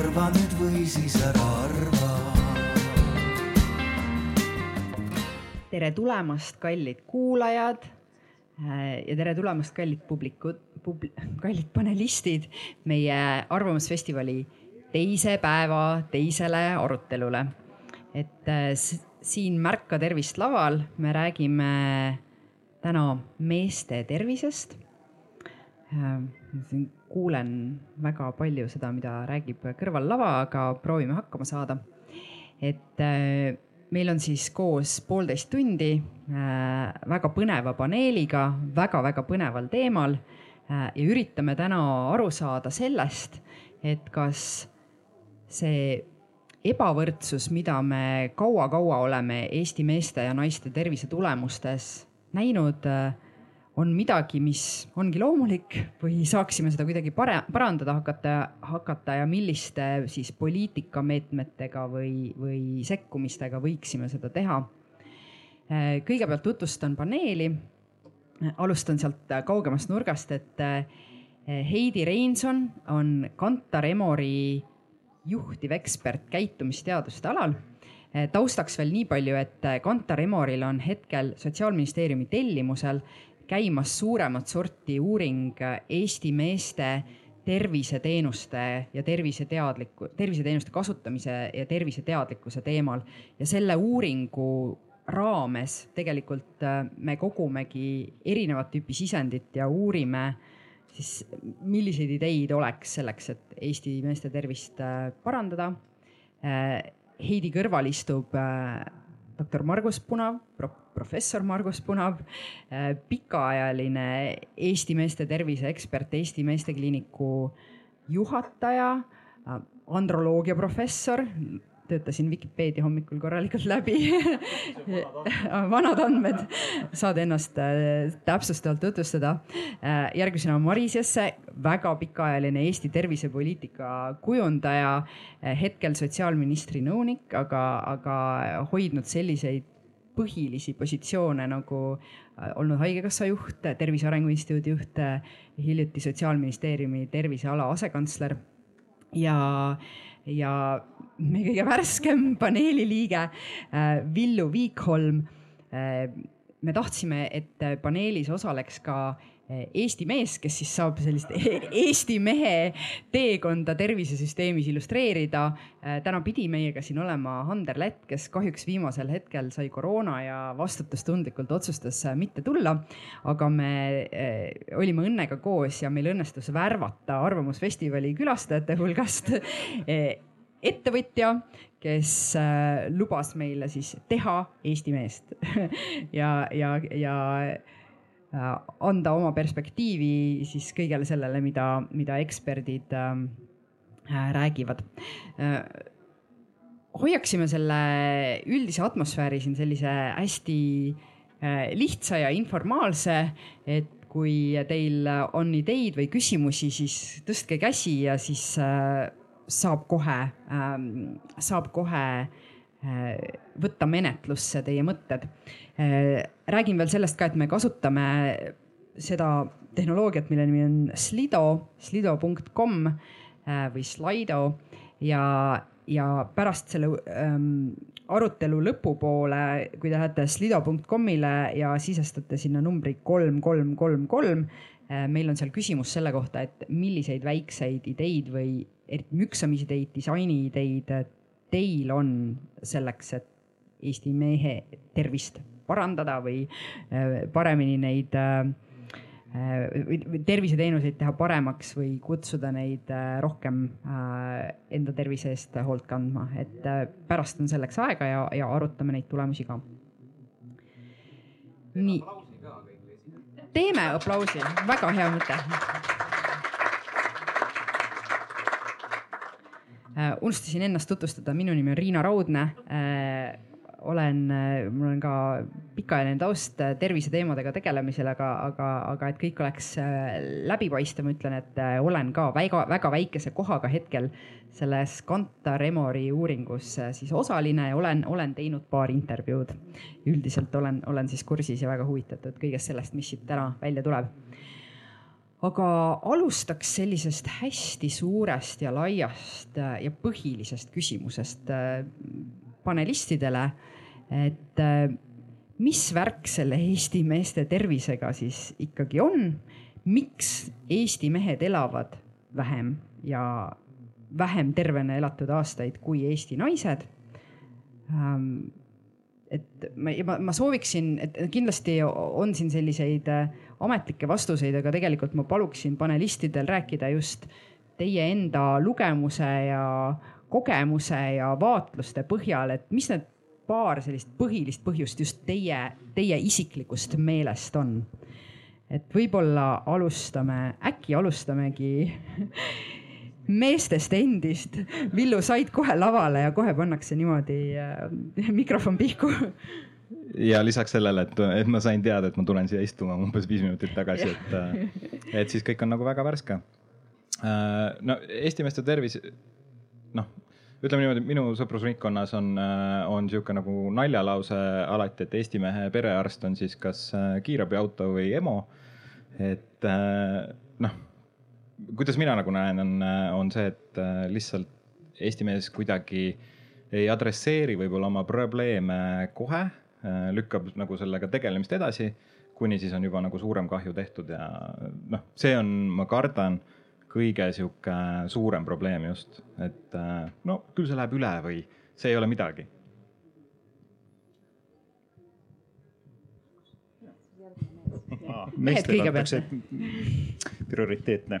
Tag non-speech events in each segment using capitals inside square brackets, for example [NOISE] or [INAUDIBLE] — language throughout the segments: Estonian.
arva nüüd või siis ära arva. tere tulemast, kallid kuulajad ja tere tulemast, kallid publikud, publi-, kallid panelistid meie Arvamusfestivali teise päeva teisele arutelule. et äh, siin Märka tervist laval me räägime täna meeste tervisest. Äh, siin kuulen väga palju seda, mida räägib kõrval lava, aga proovime hakkama saada. et äh, meil on siis koos poolteist tundi väga põneva paneeliga väga-väga põneval teemal ja üritame täna aru saada sellest, et kas see ebavõrdsus, mida me kaua-kaua oleme Eesti meeste ja naiste tervise tulemustes näinud, on midagi, mis ongi loomulik või saaksime seda kuidagi pare-, parandada hakata, hakata ja milliste siis poliitikameetmetega või, või sekkumistega võiksime seda teha. kõigepealt tutvustan paneeli. alustan sealt kaugemast nurgast, et Heidi Reinson on Kantar Emori juhtiv ekspert käitumisteaduste alal. Eh, taustaks veel nii palju, et eh, Kantar Emoril on hetkel Sotsiaalministeeriumi tellimusel käimas suuremat sorti uuring Eesti meeste terviseteenuste ja terviseteadliku, terviseteenuste kasutamise ja terviseteadlikkuse teemal ja selle uuringu raames tegelikult me kogumegi erinevat tüüpi sisendit ja uurime äh, siis milliseid ideid oleks selleks, et Eesti meeste tervist äh, parandada. Äh, Heidi kõrval istub äh, doktor Margus Punav, professor Margus Punav, pikaajaline Eesti meeste tervise ekspert, Eesti Meestekliiniku juhataja, androloogia professor, töötasin Vikipeedia hommikul korralikult läbi. [LAUGHS] Vanad andmed, saad ennast äh, täpsustavalt tutvustada. Äh, järgmisena Maris Jesse, väga pikaajaline Eesti tervisepoliitika kujundaja, äh, hetkel sotsiaalministri nõunik, aga, aga hoidnud selliseid põhilisi positsioone nagu olnud Haigekassa juht, Tervise Arengu Instituudi juht, hiljuti Sotsiaalministeeriumi terviseala asekantsler ja ja meie kõige värskem paneeli liige äh, Villu Viikholm. Äh, me tahtsime, et paneelis osaleks ka äh, Eesti mees, kes siis saab sellist Eesti mehe teekonda tervisesüsteemis illustreerida. täna pidi meiega siin olema Hander Lett, kes kahjuks viimasel hetkel sai koroona ja vastutustundlikult otsustas mitte tulla. aga me olime õnnega koos ja meil õnnestus värvata Arvamusfestivali külastajate hulgast ettevõtja, kes äh, lubas meile siis teha Eesti meest [LAUGHS] ja, ja, ja äh, anda oma perspektiivi siis kõigele sellele, mida, mida eksperdid ähm, äh, räägivad. Hoiaksime selle üldise atmosfääri siin sellise hästi lihtsa ja informaalse, et kui teil on ideid või küsimusi, siis tõstke käsi ja siis saab kohe ähm,, saab kohe äh, võtta menetlusse teie mõtted äh,. räägin veel sellest ka, et me kasutame seda tehnoloogiat, mille nimi on Slido, slido.com äh, või Slido ja, ja pärast selle ähm, arutelu lõpupoole, kui te lähete slido.com'ile ja sisestate sinna numbri kolm, kolm, kolm, kolm, meil on seal küsimus selle kohta, et milliseid väikseid ideid või eriti müksamideid, disainiideid teil on selleks, et Eesti mehe tervist parandada või äh, paremini neid äh, või terviseteenuseid teha paremaks või kutsuda neid äh, rohkem enda tervise eest hoolt kandma, et pärast on selleks aega ja, ja arutame neid tulemusi ka. nii. teeme aplausi, väga hea mõte unustasin ennast tutvustada, minu nimi on Riina Raudne. Äh, olen, äh, mul on ka pikaajaline taust terviseteemadega tegelemisel, aga, aga, aga et kõik oleks läbipaistev, ma ütlen, et olen ka väga, väga väikese kohaga hetkel selles Kantar Emori uuringus siis osaline ja olen, olen teinud paar intervjuud. üldiselt olen, olen siis kursis ja väga huvitatud kõigest sellest, mis siit täna välja tuleb aga alustaks sellisest hästi suurest ja laiast äh, ja põhilisest küsimusest äh, panelistidele. et äh, mis värk selle Eesti meeste tervisega siis ikkagi on? miks Eesti mehed elavad vähem ja vähem tervena elatud aastaid kui Eesti naised? Ähm, et ma, ma, ma sooviksin, et kindlasti on siin selliseid ametlikke vastuseid, aga tegelikult ma paluksin panelistidel rääkida just teie enda lugemuse ja kogemuse ja vaatluste põhjal, et mis need paar sellist põhilist põhjust just teie, teie isiklikust meelest on? et võib-olla alustame, äkki alustamegi [LAUGHS] meestest endist. Villu, said kohe lavale ja kohe pannakse niimoodi äh, mikrofon pihku [LAUGHS] ja lisaks sellele, et, et ma sain teada, et ma tulen siia istuma umbes viis minutit tagasi, et, äh, et siis kõik on nagu väga värske. Äh, no Eesti meeste tervis, noh, ütleme niimoodi, minu sõprusringkonnas on, äh, on sihuke nagu naljalause alati, et Eesti mehe perearst on siis kas kiirabiauto või EMO. et noh, kuidas mina nagu näen, on, on see, et lihtsalt Eesti mees kuidagi ei adresseeri võib-olla oma probleeme kohe lükkab nagu sellega tegelemist edasi, kuni siis on juba nagu suurem kahju tehtud ja noh, see on, ma kardan, kõige sihuke suurem probleem just, et äh, no küll see läheb üle või see ei ole midagi. Meestele antakse prioriteetne.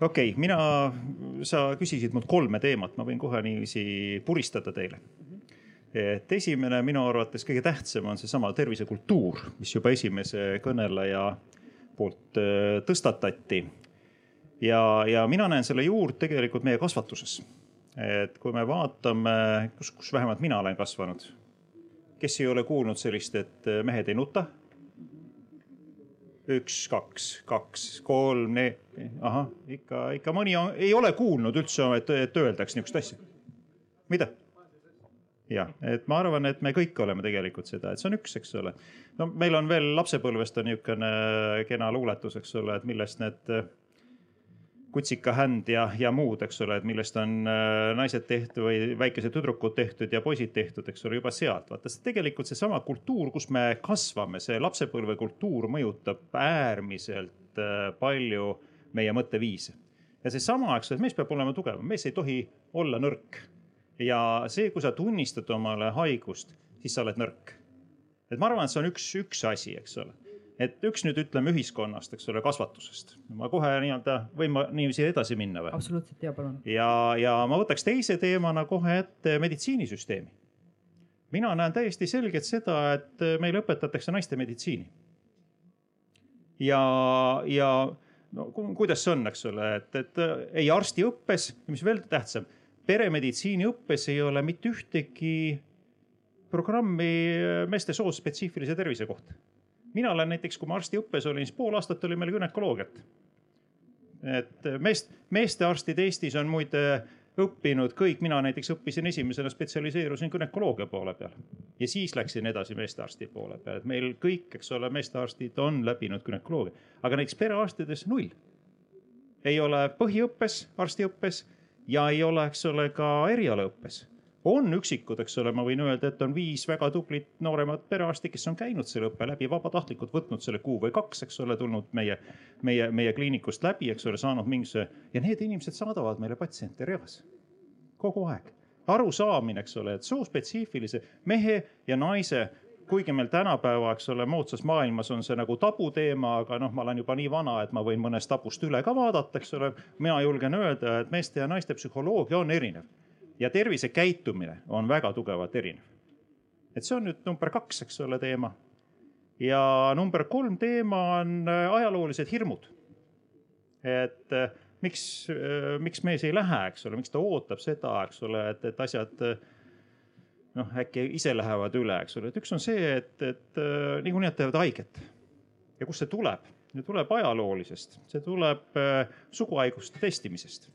okei okay,, mina, sa küsisid mult kolme teemat, ma võin kohe niiviisi puristada teile et esimene minu arvates kõige tähtsam on seesama tervisekultuur, mis juba esimese kõneleja poolt äh, tõstatati. ja, ja mina näen selle juurt tegelikult meie kasvatuses. et kui me vaatame, kus, kus vähemalt mina olen kasvanud, kes ei ole kuulnud sellist, et äh, mehed ei nuta? üks, kaks, kaks, kolm, ahah, ikka, ikka mõni on, ei ole kuulnud üldse, et, et öeldaks niisugust asja. mida? Jah, et ma arvan, et me kõik oleme tegelikult seda, et see on üks, eks ole. no meil on veel lapsepõlvest on niisugune kena luuletus, eks ole, et millest need äh, kutsikahänd ja, ja muud, eks ole, et millest on äh, naised tehtud või väikesed tüdrukud tehtud ja poisid tehtud, eks ole, juba sealt. vaata, see tegelikult seesama kultuur, kus me kasvame, see lapsepõlvekultuur mõjutab äärmiselt äh, palju meie mõtteviise. ja seesama, eks ole, et mees peab olema tugevam, mees ei tohi olla nõrk ja see, kui sa tunnistad omale haigust, siis sa oled nõrk. et ma arvan, et see on üks, üks asi, eks ole. et üks nüüd ütleme ühiskonnast, eks ole, kasvatusest. ma kohe nii-öelda, võin ma niiviisi edasi minna või? absoluutselt, ja palun. ja, ja ma võtaks teise teemana kohe ette meditsiinisüsteemi. mina näen täiesti selgelt seda, et meil õpetatakse naiste meditsiini. ja, ja no kuidas see on, eks ole, et, et ei arstiõppes, mis veel tähtsam peremeditsiini õppes ei ole mitte ühtegi programmi meeste soost spetsiifilise tervise kohta. mina olen näiteks, kui ma arstiõppes olin, siis pool aastat oli meil günekoloogiat. et meest, meestearstid Eestis on muide õppinud kõik, mina näiteks õppisin esimesena, spetsialiseerusin günekoloogia poole peal. ja siis läksin edasi meestearsti poole peale, et meil kõik, eks ole, meestearstid on läbinud günekoloogia, aga näiteks perearstides null. ei ole põhiõppes, arstiõppes ja ei ole, eks ole, ka erialaõppes. on üksikud, eks ole, ma võin öelda, et on viis väga tublit nooremat perearsti, kes on käinud selle õppe läbi, vabatahtlikult võtnud selle kuu või kaks, eks ole, tulnud meie, meie, meie kliinikust läbi, eks ole, saanud mingisuguse ja need inimesed saadavad meile patsiente reas kogu aeg arusaamine, eks ole, et soospetsiifilise mehe ja naise kuigi meil tänapäeva, eks ole, moodsas maailmas on see nagu tabuteema, aga noh, ma olen juba nii vana, et ma võin mõnest tabust üle ka vaadata, eks ole. mina julgen öelda, et meeste ja naiste psühholoogia on erinev ja tervisekäitumine on väga tugevalt erinev. et see on nüüd number kaks, eks ole, teema. ja number kolm teema on äh, ajaloolised hirmud. et äh, miks, äh, miks mees ei lähe, eks ole, miks ta ootab seda, eks ole, et, et asjad noh, äkki ise lähevad üle, eks ole, et üks on see, et, et äh, niikuinii nad teevad haiget. ja kust see tuleb? see tuleb ajaloolisest, see tuleb äh, suguhaiguste testimisest.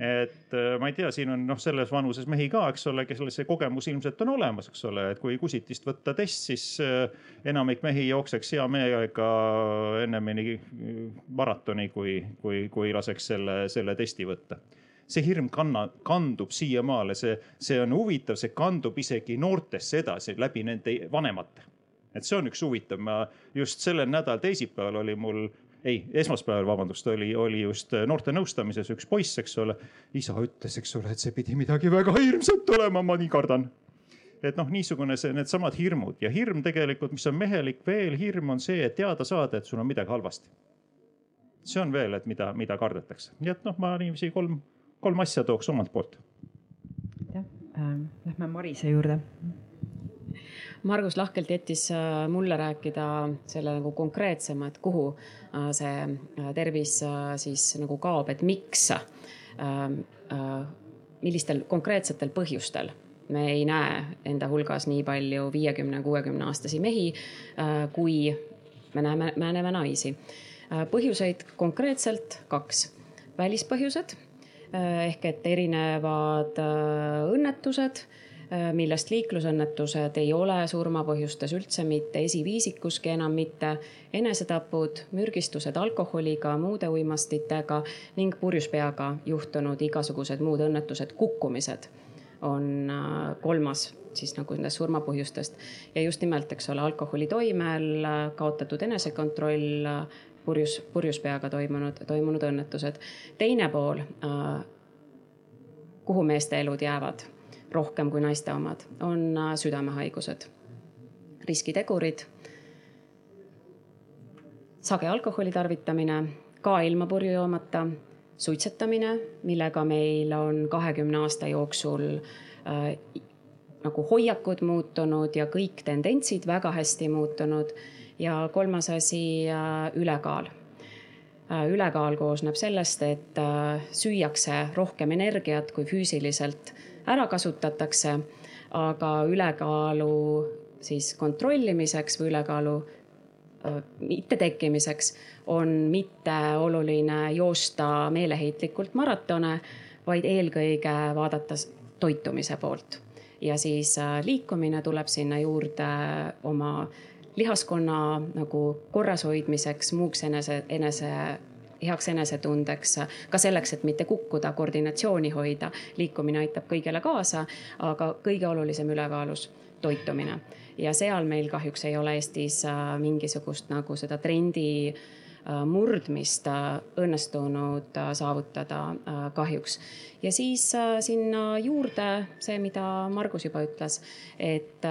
et äh, ma ei tea, siin on noh, selles vanuses mehi ka, eks ole, kellel see kogemus ilmselt on olemas, eks ole, et kui kusitist võtta test, siis äh, enamik mehi jookseks hea meelega ennemini maratoni, kui, kui, kui laseks selle, selle testi võtta see hirm kanna, kandub siiamaale, see, see on huvitav, see kandub isegi noortesse edasi läbi nende vanemate. et see on üks huvitav, ma just sellel nädalal teisipäeval oli mul ei, esmaspäeval, vabandust, oli, oli just noorte nõustamises üks poiss, eks ole. isa ütles, eks ole, et see pidi midagi väga hirmsat olema, ma nii kardan. et noh, niisugune see, needsamad hirmud ja hirm tegelikult, mis on mehelik veel, hirm on see, et teada saada, et sul on midagi halvasti. see on veel, et mida, mida kardetakse, nii et noh, ma niiviisi kolm, kolm asja tooks omalt poolt. aitäh ähm,, lähme Marise juurde Margus lahkelt jättis äh, mulle rääkida selle nagu konkreetsema, et kuhu äh, see äh, tervis siis nagu kaob, et miks, millistel konkreetsetel põhjustel me ei näe enda hulgas nii palju viiekümne, kuuekümne aastasi mehi, kui me näeme, me näeme naisi. põhjuseid konkreetselt kaks, välispõhjused ehk et erinevad õnnetused Äh, millest liiklusõnnetused ei ole surmapõhjustes üldse mitte esiviisikuski enam mitte, enesetapud, mürgistused alkoholiga, muude uimastitega ning purjus peaga juhtunud igasugused muud õnnetused, kukkumised on äh, kolmas siis nagu nendest surmapõhjustest ja just nimelt, eks ole, alkoholi toimel äh, kaotatud enesekontroll, purjus, purjus peaga toimunud, toimunud õnnetused. teine pool, kuhu meeste elud jäävad rohkem kui naiste omad, on südamehaigused, riskitegurid, sage alkoholi tarvitamine, ka ilma purju joomata, suitsetamine, millega meil on kahekümne aasta jooksul äh, nagu hoiakud muutunud ja kõik tendentsid väga hästi muutunud. ja kolmas asi äh,, ülekaal äh,. ülekaal koosneb sellest, et äh, süüakse rohkem energiat, kui füüsiliselt ära kasutatakse, aga ülekaalu siis kontrollimiseks või ülekaalu mittetekkimiseks on mitte oluline joosta meeleheitlikult maratone, vaid eelkõige vaadata toitumise poolt. Ja siis liikumine tuleb sinna juurde oma lihaskonna nagu korrashoidmiseks, muuks enese, enese heaks enesetundeks, ka selleks, et mitte kukkuda, koordinatsiooni hoida. liikumine aitab kõigele kaasa, aga kõige olulisem ülekaalus toitumine ja seal meil kahjuks ei ole Eestis äh, mingisugust nagu seda trendi äh, murdmist äh, õnnestunud saavutada kahjuks. ja siis sinna juurde see, mida Margus juba ütles, et,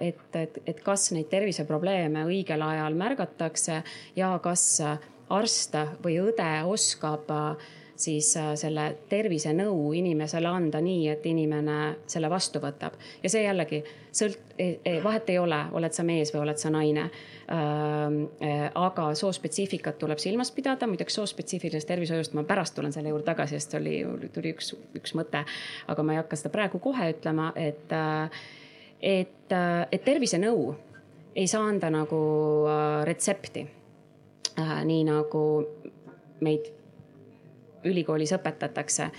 et, et, et kas neid terviseprobleeme õigel ajal märgatakse ja kas arst või õde oskab äh, siis äh, selle tervisenõu inimesele anda nii, et inimene selle vastu võtab. ja see jällegi sõlt-, vahet ei ole, oled sa mees või oled sa naine. Ähm, äh, aga soospetsiifikat tuleb silmas pidada, muideks soospetsiifilisest tervishoiust ma pärast tulen selle juurde tagasi, sest oli, tuli üks, üks mõte. aga ma ei hakka seda praegu kohe ütlema, et, et, et tervisenõu ei saa anda nagu retsepti äh, nii nagu meid ülikoolis õpetatakse.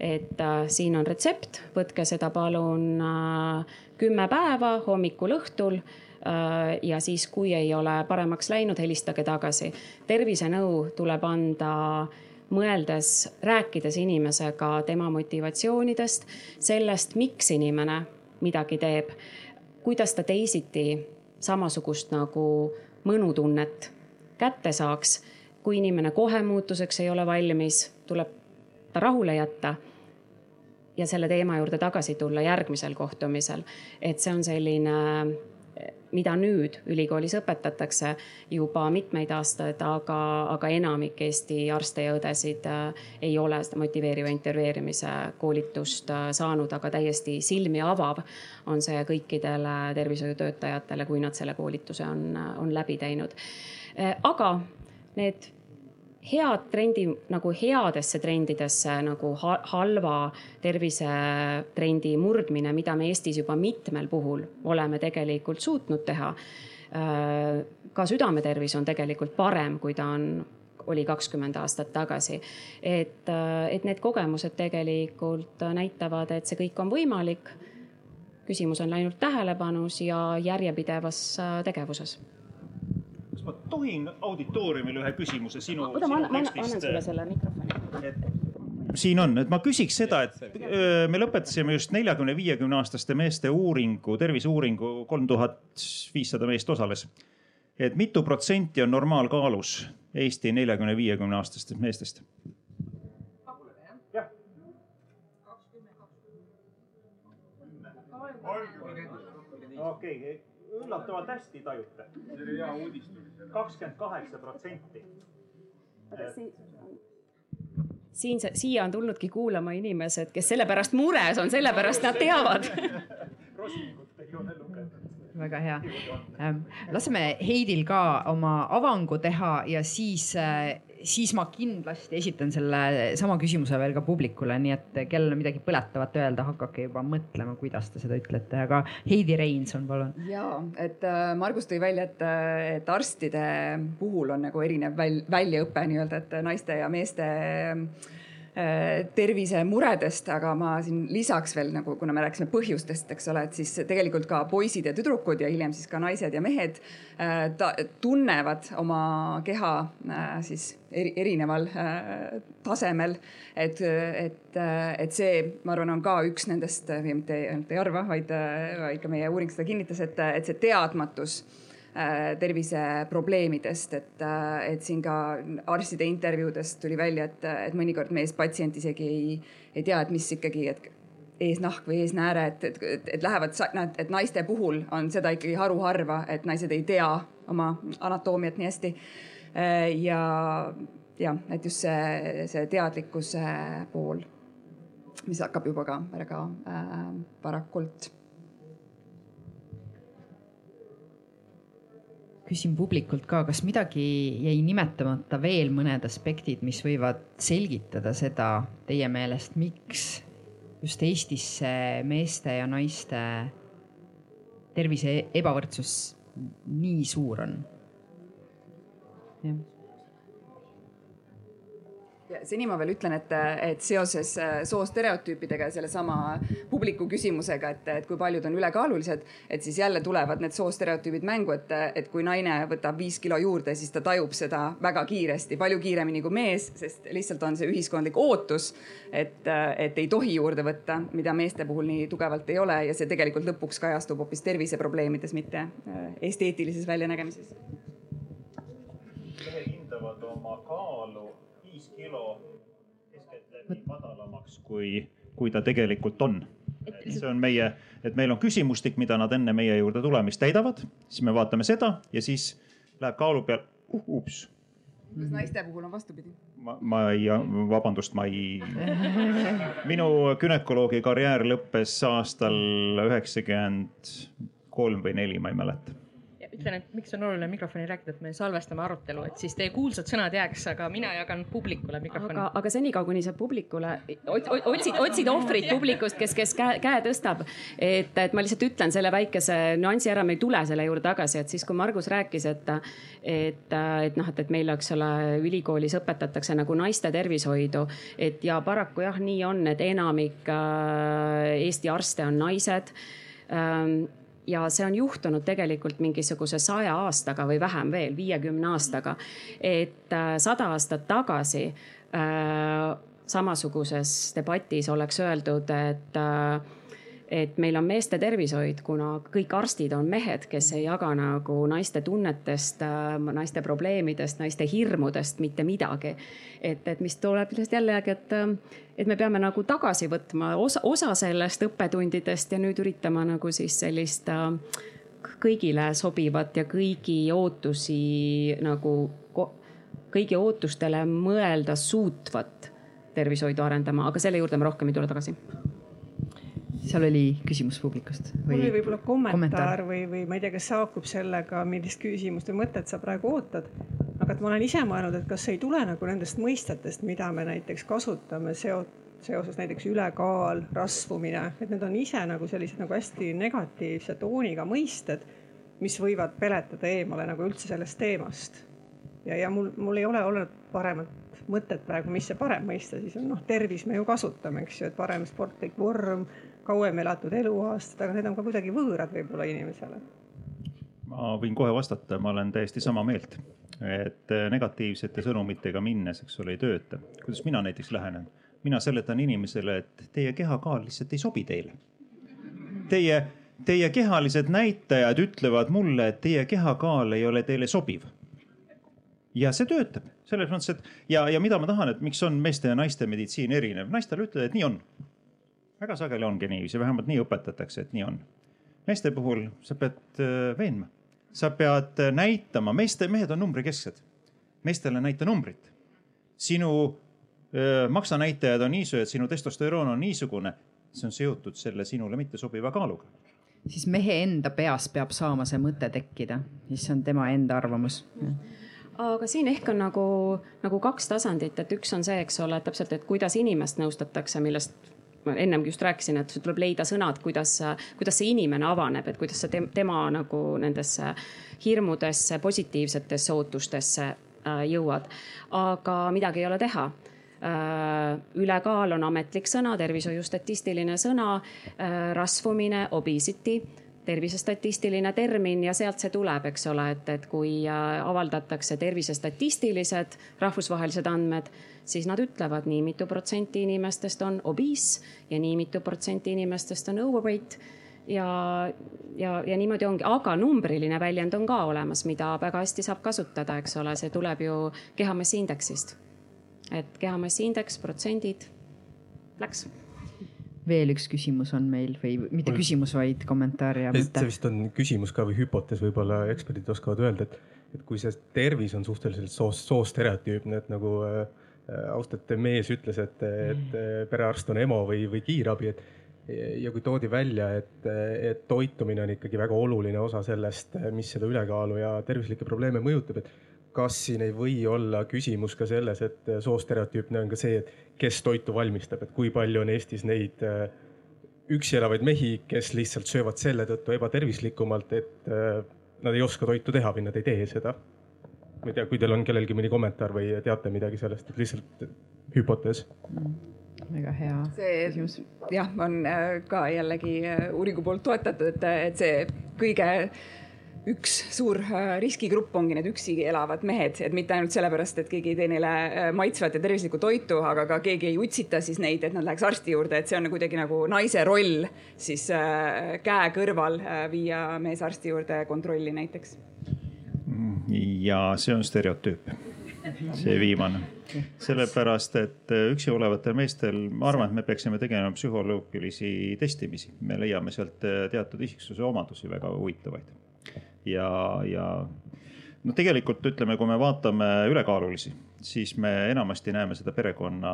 et äh, siin on retsept, võtke seda palun äh, kümme päeva hommikul-õhtul äh, ja siis, kui ei ole paremaks läinud, helistage tagasi. tervisenõu tuleb anda mõeldes, rääkides inimesega tema motivatsioonidest, sellest, miks inimene midagi teeb, kuidas ta teisiti samasugust nagu mõnutunnet kätte saaks. Kui inimene kohe muutuseks ei ole valmis, tuleb ta rahule jätta ja selle teema juurde tagasi tulla järgmisel kohtumisel. et see on selline mida nüüd ülikoolis õpetatakse juba mitmeid aastaid, aga, aga enamik Eesti arste ja õdesid äh, ei ole seda motiveeriva intervjueerimise koolitust äh, saanud, aga täiesti silmi avav on see kõikidele tervishoiutöötajatele, kui nad selle koolituse on, on läbi teinud. Äh, aga need head trendi nagu headesse trendidesse nagu halva tervisetrendi murdmine, mida me Eestis juba mitmel puhul oleme tegelikult suutnud teha. Äh, ka südametervis on tegelikult parem, kui ta on oli kakskümmend aastat tagasi. et, et need kogemused tegelikult näitavad, et see kõik on võimalik. küsimus on ainult tähelepanus ja järjepidevas tegevuses kas ma tohin auditooriumile ühe küsimuse sinu, oota, ma annan, annan sulle selle mikrofoni. siin on, et ma küsiks seda, et öö, me lõpetasime just neljakümne, viiekümne aastaste meeste uuringu, terviseuuringu, kolm tuhat viissada meest osales. et mitu protsenti on normaalkaalus Eesti neljakümne, viiekümne aastastest meestest? jah. okei okay üllatavalt hästi tajute. see oli hea uudis. kakskümmend kaheksa protsenti. siin, siia on tulnudki kuulama inimesed, kes selle pärast mures on, sellepärast nad teavad [LAUGHS] Rosingut ei ole lugenud väga hea. laseme Heidil ka oma avangu teha ja siis äh, siis ma kindlasti esitan selle sama küsimuse veel ka publikule, nii et kellel on midagi põletavat öelda, hakake juba mõtlema, kuidas te seda ütlete, aga Heidi Reinson, palun. ja et äh, Margus tõi välja, et, äh, et arstide puhul on nagu erinev väl, väljaõpe nii-öelda, et naiste ja meeste tervisemuredest, aga ma siin lisaks veel nagu, kuna me rääkisime põhjustest, eks ole, et siis tegelikult ka poisid ja tüdrukud ja hiljem siis ka naised ja mehed äh, ta, tunnevad oma keha äh, siis eri, erineval tasemel. et, et, et see, ma arvan, on ka üks nendest, mitte ainult ei arva, vaid, vaid ka meie uuring seda kinnitas, et, et see teadmatus Äh, terviseprobleemidest, et, äh, et siin ka arstide intervjuudest tuli välja, et, et mõnikord meespatsient isegi ei, ei tea, et mis ikkagi, et eesnahk või eesnääre, et, et, et, et lähevad, et naiste puhul on seda ikkagi haruharva, et naised ei tea oma anatoomiat nii hästi. Äh, ja, jah, et just see, see teadlikkuse pool, mis hakkab juba ka väga äh, varakult küsin publikult ka, kas midagi jäi nimetamata veel mõned aspektid, mis võivad selgitada seda teie meelest, miks just Eestis see meeste ja naiste tervise ebavõrdsus nii suur on? jah seni ma veel ütlen, et, et seoses äh, soostereotüüpidega ja sellesama publiku küsimusega, et, et kui paljud on ülekaalulised, et siis jälle tulevad need soostereotüübid mängu, et, et kui naine võtab viis kilo juurde, siis ta tajub seda väga kiiresti, palju kiiremini kui mees, sest lihtsalt on see ühiskondlik ootus, et, et ei tohi juurde võtta, mida meeste puhul nii tugevalt ei ole ja see tegelikult lõpuks kajastub hoopis terviseprobleemides, mitte äh, esteetilises väljanägemises. Viis kilo keskeltläbi madalamaks, kui, kui ta tegelikult on. see on meie, et meil on küsimustik, mida nad enne meie juurde tulemist täidavad, siis me vaatame seda ja siis läheb kaalu peal uh,, ups. kas naiste puhul on vastupidi? ma, ma ei, vabandust, ma ei. [LAUGHS] minu günekoloogi karjäär lõppes aastal üheksakümmend kolm või neli, ma ei mäleta ütlen, et miks on oluline mikrofoni rääkida, et me salvestame arutelu, et siis teie kuulsad sõnad jääks, aga mina jagan publikule mikrofoni. aga, aga senikaua, kuni sa publikule otsid, otsid ohvrit publikust, kes, kes käe, käe tõstab. et, et ma lihtsalt ütlen selle väikese nüansi ära, me ei tule selle juurde tagasi, et siis kui Margus rääkis, et, et, et noh, et, et meil, eks ole, ülikoolis õpetatakse nagu naiste tervishoidu, et ja paraku jah, nii on, et enamik äh, Eesti arste on naised ähm, ja see on juhtunud tegelikult mingisuguse saja aastaga või vähem veel, viiekümne aastaga. et äh, sada aastat tagasi äh, samasuguses debatis oleks öeldud, et äh, et meil on meeste tervishoid, kuna kõik arstid on mehed, kes ei jaga nagu naiste tunnetest, äh, naiste probleemidest, naiste hirmudest mitte midagi. et, et mis tuleb lihtsalt jällegi, et, äh, et me peame nagu tagasi võtma osa, osa sellest õppetundidest ja nüüd üritama nagu siis sellist äh, kõigile sobivat ja kõigi ootusi nagu, kõigi ootustele mõelda suutvat tervishoidu arendama, aga selle juurde ma rohkem ei tule tagasi seal oli küsimus publikust. mul oli võib-olla kommentaar, kommentaar või, või ma ei tea, kas see haakub sellega, millist küsimust või mõtet sa praegu ootad. aga et ma olen ise mõelnud, et kas ei tule nagu nendest mõistetest, mida me näiteks kasutame seot-, seoses näiteks ülekaal, rasvumine, et need on ise nagu sellised nagu hästi negatiivse tooniga mõisted, mis võivad peletada eemale nagu üldse sellest teemast. ja, ja mul, mul ei ole olnud paremat mõtet praegu, mis see parem mõiste siis on, noh, tervis me ju kasutame, eks ju, et parem sportlik vorm, kauem elatud eluaastad, aga need on ka kuidagi võõrad võib-olla inimesele. ma võin kohe vastata, ma olen täiesti sama meelt, et negatiivsete sõnumitega minnes, eks ole, ei tööta. kuidas mina näiteks lähenen? mina seletan inimesele, et teie kehakaal lihtsalt ei sobi teile. Teie, teie kehalised näitajad ütlevad mulle, et teie kehakaal ei ole teile sobiv ja see töötab selles mõttes, et ja, ja mida ma tahan, et miks on meeste ja naiste meditsiin erinev, naistele ütled, et nii on. Väga sageli ongi niiviisi, vähemalt nii õpetatakse, et nii on. meeste puhul sa pead äh, veenma, sa pead äh, näitama, meeste, mehed on numbrikesksed. meestele näita numbrit. sinu öö, äh, maksanäitajad on niisugused, sinu testosteroon on niisugune, see on seotud selle sinule mittesobiva kaaluga. Siis mehe enda peas peab saama see mõte tekkida, siis see on tema enda arvamus. Aga siin ehk on nagu, nagu kaks tasandit, et üks on see, eks ole, täpselt, et kuidas inimest nõustatakse, millest ma ennemgi just rääkisin, et tuleb leida sõnad, kuidas, kuidas see inimene avaneb, et kuidas sa tema nagu nendesse hirmudesse, positiivsetesse ootustesse äh, jõuad. aga midagi ei ole teha äh, ülekaal on ametlik sõna, tervishoiustatistiline sõna, äh, rasvumine, obesity tervisestatistiline termin ja sealt see tuleb, eks ole, et, et kui äh, avaldatakse tervisestatistilised rahvusvahelised andmed, siis nad ütlevad, nii mitu protsenti inimestest on obese ja nii mitu protsenti inimestest on overweight. Ja, ja, ja niimoodi ongi, aga numbriline väljend on ka olemas, mida väga hästi saab kasutada, eks ole, see tuleb ju kehamassiindeksist. et kehamassiindeks, protsendid, läks veel üks küsimus on meil või mitte küsimus, vaid kommentaar ja mõte. see vist on küsimus ka või hüpotees, võib-olla eksperdid oskavad öelda, et, et kui see tervis on suhteliselt soos, soostereotüüpne, et nagu äh, austatud mees ütles, et, et äh, perearst on EMO või, või kiirabi, et ja kui toodi välja, et, et toitumine on ikkagi väga oluline osa sellest, mis seda ülekaalu ja tervislikke probleeme mõjutab, et kas siin ei või olla küsimus ka selles, et soostereotüüpne on ka see, et kes toitu valmistab, et kui palju on Eestis neid äh, üksi elavaid mehi, kes lihtsalt söövad selle tõttu ebatervislikumalt, et äh, nad ei oska toitu teha või nad ei tee seda. ma ei tea, kui teil on kellelgi mõni kommentaar või teate midagi sellest, et lihtsalt hüpotees mm väga hea see, küsimus. jah, on äh, ka jällegi uuringu poolt toetatud, et, et see kõige üks suur äh, riskigrupp ongi need üksi elavad mehed, et mitte ainult sellepärast, et keegi ei tee neile äh, maitsvat ja tervislikku toitu, aga ka keegi ei utsita siis neid, et nad läheks arsti juurde, et see on kuidagi nagu naise roll siis äh, käe kõrval viia mees arsti juurde kontrolli näiteks. ja see on stereotüüp, see viimane, sellepärast et üksi olevatel meestel, ma arvan, et me peaksime tegema psühholoogilisi testimisi, me leiame sealt teatud isiksuse omadusi väga huvitavaid ja, ja noh, tegelikult ütleme, kui me vaatame ülekaalulisi, siis me enamasti näeme seda perekonna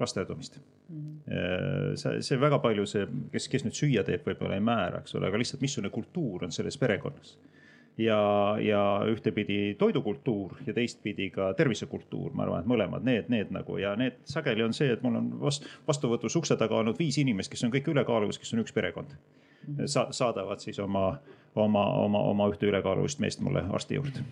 rasterdumist mm. -hmm. see, see väga palju see, kes, kes nüüd süüa teeb, võib-olla ei määra, eks ole, aga lihtsalt missugune kultuur on selles perekonnas ja, ja ühtepidi toidukultuur ja teistpidi ka tervisekultuur, ma arvan, et mõlemad need, need nagu ja need sageli on see, et mul on vast, vastuvõtus ukse taga olnud viis inimest, kes on kõik ülekaalus, kes on üks perekond Sa. saadavad siis oma oma, oma, oma ühte ülekaalulist meest mulle arsti juurde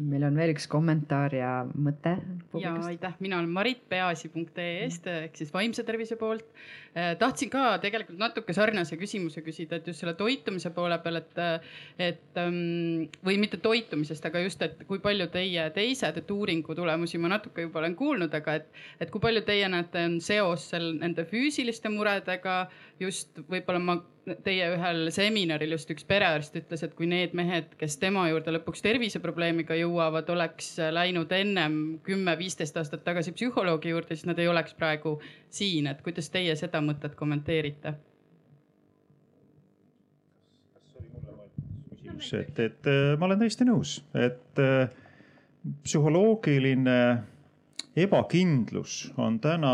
meil on veel üks kommentaar ja mõte. ja aitäh, mina olen Marit peaasi.ee-st ehk siis vaimse tervise poolt. Eh, tahtsin ka tegelikult natuke sarnase küsimuse küsida, et just selle toitumise poole peal, et, et ehm, või mitte toitumisest, aga just, et kui palju teie teised, et uuringu tulemusi ma natuke juba olen kuulnud, aga et, et kui palju teie näete, on seos seal nende füüsiliste muredega just võib-olla ma teie ühel seminaril just üks perearst ütles, et kui need mehed, kes tema juurde lõpuks terviseprobleemiga jõuavad, oleks läinud ennem kümme-viisteist aastat tagasi psühholoogi juurde, siis nad ei oleks praegu siin, et kuidas teie seda mõtet kommenteerite? et, et ma olen täiesti nõus, et äh, psühholoogiline ebakindlus on täna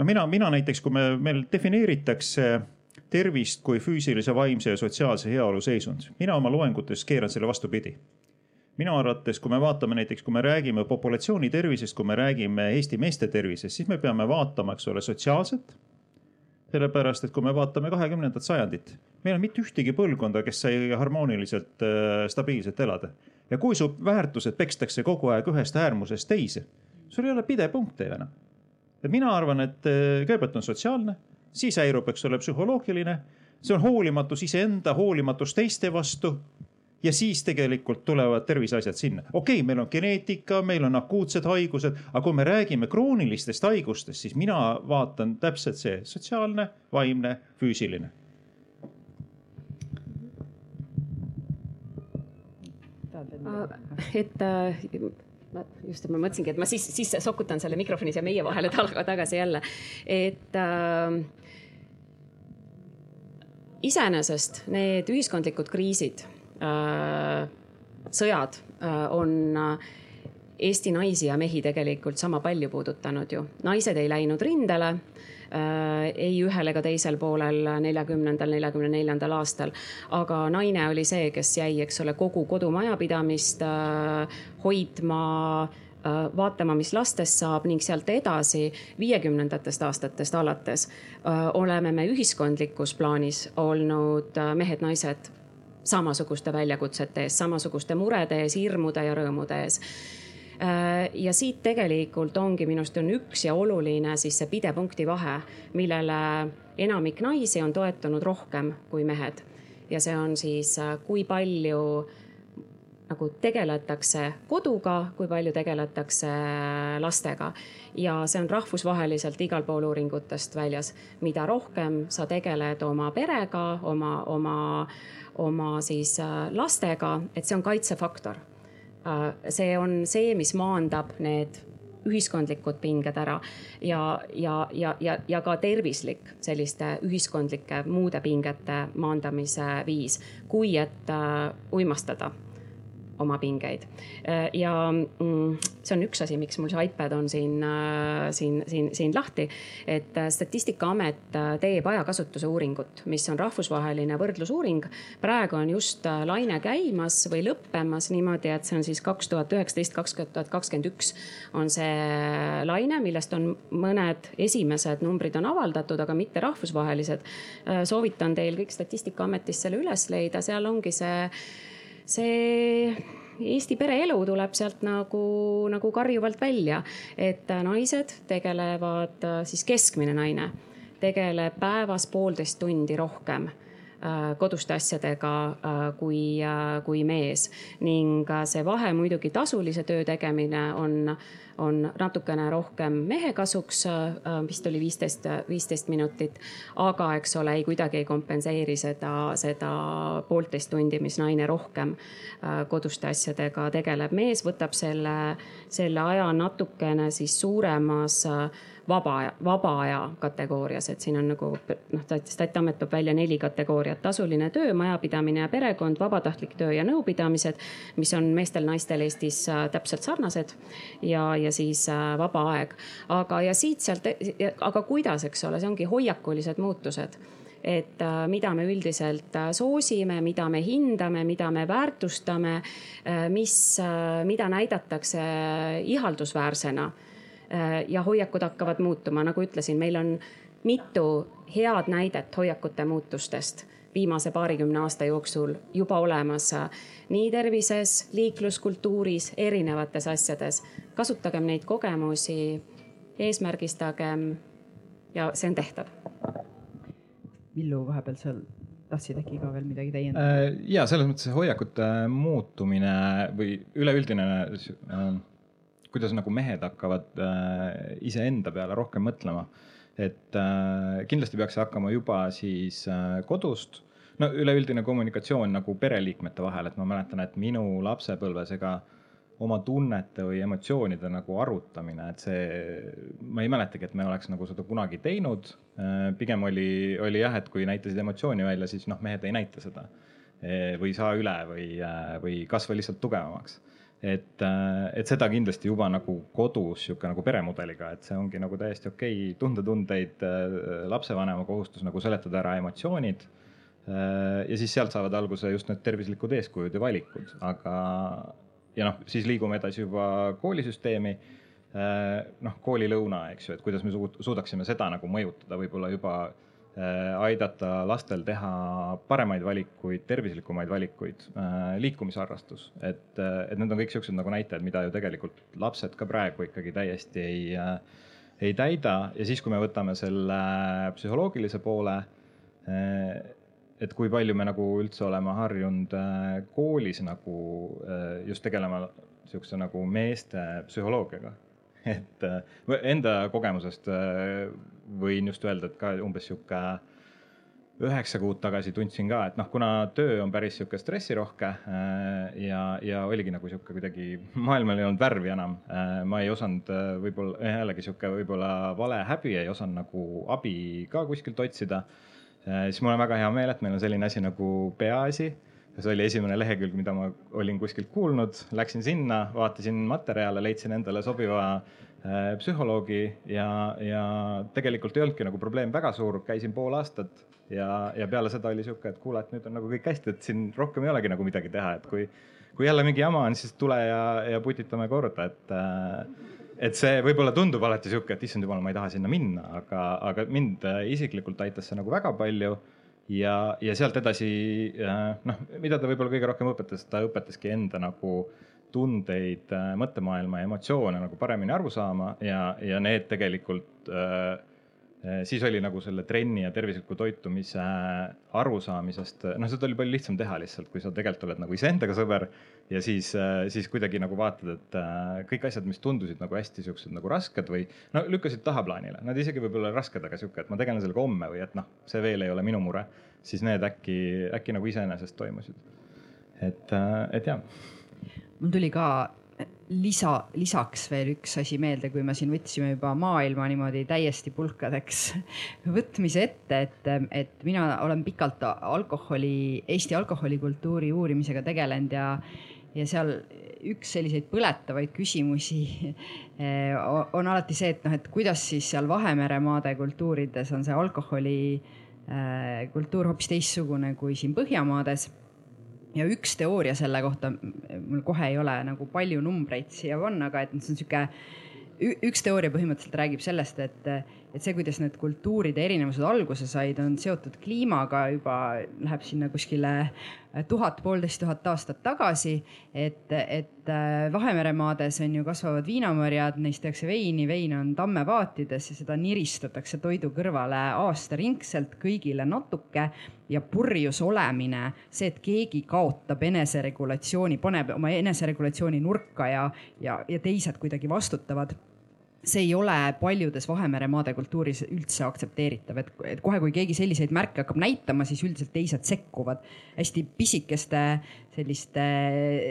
no mina, mina näiteks, kui me, meil defineeritakse tervist kui füüsilise, vaimse ja sotsiaalse heaolu seisund. mina oma loengutes keeran selle vastupidi. minu arvates, kui me vaatame näiteks, kui me räägime populatsiooni tervisest, kui me räägime Eesti meeste tervisest, siis me peame vaatama, eks ole, sotsiaalset. sellepärast, et kui me vaatame kahekümnendat sajandit, meil on mitte ühtegi põlvkonda, kes sai harmooniliselt äh, stabiilselt elada. ja kui su väärtused pekstakse kogu aeg ühest äärmusest teise, sul ei ole pidepunkte ju enam. et mina arvan, et äh, kõigepealt on sotsiaalne, siis häirub, eks ole, psühholoogiline, see on hoolimatus iseenda, hoolimatus teiste vastu ja siis tegelikult tulevad terviseasjad sinna. okei okay,, meil on geneetika, meil on akuutsed haigused, aga kui me räägime kroonilistest haigustest, siis mina vaatan täpselt see sotsiaalne, vaimne, füüsiline. et äh, ma just, ma mõtlesingi, et ma siis, siis sokutan selle mikrofoni siia meie vahele tagasi jälle, et äh, iseenesest need ühiskondlikud kriisid Äh, sõjad äh, on äh, Eesti naisi ja mehi tegelikult sama palju puudutanud ju. naised ei läinud rindele ei ühel ega teisel poolel neljakümnendal, neljakümne neljandal aastal. aga naine oli see, kes jäi, eks ole, kogu kodumajapidamist hoidma vaatama, mis lastest saab ning sealt edasi, viiekümnendatest aastatest alates oleme me ühiskondlikus plaanis olnud mehed-naised samasuguste väljakutsete ees, samasuguste murede ees, hirmude ja rõõmude ees äh, ja siit tegelikult ongi minu arust on üks ja oluline siis see pidepunkti vahe, millele enamik naisi on toetunud rohkem kui mehed. ja see on siis, äh, kui palju nagu tegeletakse koduga, kui palju tegeletakse lastega. ja see on rahvusvaheliselt igal pool uuringutest väljas. mida rohkem sa tegeled oma perega, oma, oma oma siis äh, lastega, et see on kaitsefaktor. Äh, see on see, mis maandab need ühiskondlikud pinged ära ja, ja, ja, ja, ja ka tervislik selliste ühiskondlike muude pingete maandamise viis, kui et äh, uimastada oma pingeid. ja mm, see on üks asi, miks mul see iPad on siin, äh, siin, siin, siin lahti. et äh, Statistikaamet äh, teeb ajakasutuse uuringut, mis on rahvusvaheline võrdlusuuring. praegu on just laine käimas või lõppemas niimoodi, et see on siis kaks tuhat üheksateist, kaks tuhat kakskümmend üks on see laine, millest on mõned esimesed numbrid on avaldatud, aga mitte rahvusvahelised. soovitan teil kõik Statistikaametist selle üles leida, seal ongi see see Eesti pereelu tuleb sealt nagu, nagu karjuvalt välja, et naised tegelevad, siis keskmine naine tegeleb päevas poolteist tundi rohkem äh, koduste asjadega äh, kui, äh, kui mees. Ning see vahe muidugi tasulise töö tegemine on on natukene rohkem mehe kasuks, äh, vist oli viisteist, viisteist minutit. aga eks ole, ei kuidagi ei kompenseeri seda, seda poolteist tundi, mis naine rohkem äh, koduste asjadega tegeleb. mees võtab selle, selle aja natukene siis suuremas äh, vaba, vaba aja kategoorias, et siin on nagu noh, Statiamet toob välja neli kategooriat, tasuline töö, majapidamine ja perekond, vabatahtlik töö ja nõupidamised, mis on meestel-naistel Eestis äh, täpselt sarnased. Ja, ja siis äh, vaba aeg. aga, ja siit-sealt, aga kuidas, eks ole, see ongi hoiakulised muutused. Et äh, mida me üldiselt soosime, mida me hindame, mida me väärtustame, mis, mida näidatakse ihaldusväärsena ja hoiakud hakkavad muutuma, nagu ütlesin, meil on mitu head näidet hoiakute muutustest viimase paarikümne aasta jooksul juba olemas nii tervises, liikluskultuuris, erinevates asjades. kasutagem neid kogemusi, eesmärgistagem ja see on tehtav. Villu, vahepeal seal tahtsid äkki ka veel midagi täiendada? Äh, ja selles mõttes see hoiakute muutumine või üleüldine äh, kuidas nagu mehed hakkavad äh, iseenda peale rohkem mõtlema. et äh, kindlasti peaks see hakkama juba siis äh, kodust. no üleüldine kommunikatsioon nagu pereliikmete vahel, et ma mäletan, et minu lapsepõlves ega oma tunnete või emotsioonide nagu arutamine, et see, ma ei mäletagi, et me oleks nagu seda kunagi teinud. Äh, pigem oli, oli jah, et kui näitasid emotsiooni välja, siis noh, mehed ei näita seda või ei saa üle või, äh, või kasva lihtsalt tugevamaks et, äh, et seda kindlasti juba nagu kodus sihuke nagu peremudeliga, et see ongi nagu täiesti okei okay, tunda tundeid, äh, lapsevanema kohustus nagu seletada ära emotsioonid. Äh, ja siis sealt saavad alguse just need tervislikud eeskujud ja valikud, aga ja noh, siis liigume edasi juba koolisüsteemi. noh, koolilõuna, eks ju, et kuidas me suudaksime seda nagu mõjutada võib-olla juba aidata lastel teha paremaid valikuid, tervislikumaid valikuid, liikumisharrastus, et, et need on kõik siuksed nagu näitajad, mida ju tegelikult lapsed ka praegu ikkagi täiesti ei, ei täida ja siis, kui me võtame selle psühholoogilise poole et kui palju me nagu üldse oleme harjunud äh, koolis nagu äh, just tegelema sihukese nagu meeste psühholoogiaga. [LAUGHS] et äh, enda kogemusest võin just öelda, et ka umbes sihuke üheksa kuud tagasi tundsin ka, et noh, kuna töö on päris sihuke stressirohke ja, ja oligi nagu sihuke kuidagi, maailmal ei olnud värvi enam. ma ei osanud võib-olla jällegi sihuke võib-olla vale häbi, ei osanud nagu abi ka kuskilt otsida Äh, siis mul on väga hea meel, et meil on selline asi nagu peaasi. see oli esimene lehekülg, mida ma olin kuskilt kuulnud, läksin sinna, vaatasin materjale, leidsin endale sobiva äh, psühholoogi ja, ja tegelikult ei olnudki nagu probleem väga suur, käisin pool aastat ja, ja peale seda oli sihuke, et kuule, et nüüd on nagu kõik hästi, et siin rohkem ei olegi nagu midagi teha, et kui, kui jälle mingi jama on, siis tule ja, ja putitame korda, et äh, et see võib-olla tundub alati sihuke, et issand jumal, ma ei taha sinna minna, aga, aga mind äh, isiklikult aitas see nagu väga palju. ja, ja sealt edasi äh, noh, mida ta võib-olla kõige rohkem õpetas, ta õpetaski enda nagu tundeid, äh, mõttemaailma emotsioone nagu paremini aru saama ja, ja need tegelikult äh, Äh, siis oli nagu selle trenni ja tervisliku toitumise arusaamisest, noh, seda oli palju lihtsam teha lihtsalt, kui sa tegelikult oled nagu iseendaga sõber ja siis, siis kuidagi nagu vaatad, et kõik asjad, mis tundusid nagu hästi siuksed nagu rasked või no lükkasid tahaplaanile, nad isegi võib-olla rasked, aga sihuke, et ma tegelen sellega homme või et noh, see veel ei ole minu mure, siis need äkki, äkki nagu iseenesest toimusid. et, et jah. Mul tuli ka lisa, lisaks veel üks asi meelde, kui me siin võtsime juba maailma niimoodi täiesti pulkadeks [LAUGHS] võtmise ette, et, et mina olen pikalt alkoholi, Eesti alkoholikultuuri uurimisega tegelenud ja, ja seal üks selliseid põletavaid küsimusi [LAUGHS] eh, on alati see, et noh, et kuidas siis seal Vahemere maade kultuurides on see alkoholi eh, kultuur hoopis teistsugune kui siin Põhjamaades ja üks teooria selle kohta, mul kohe ei ole nagu palju numbreid siia panna, aga et see on sihuke, üks teooria põhimõtteliselt räägib sellest, et, et see, kuidas need kultuuride erinevused alguse said, on seotud kliimaga juba läheb sinna kuskile tuhat, poolteist tuhat aastat tagasi. et, et Vahemere maades on ju kasvavad viinamarjad, neist tehakse veini, vein on tammepaatides ja seda niristatakse toidu kõrvale aastaringselt kõigile natuke ja purjus olemine, see, et keegi kaotab eneseregulatsiooni, paneb oma eneseregulatsiooni nurka ja, ja, ja teised kuidagi vastutavad see ei ole paljudes Vahemere maade kultuuris üldse aktsepteeritav, et, et kohe, kui keegi selliseid märke hakkab näitama, siis üldiselt teised sekkuvad. Hästi pisikeste selliste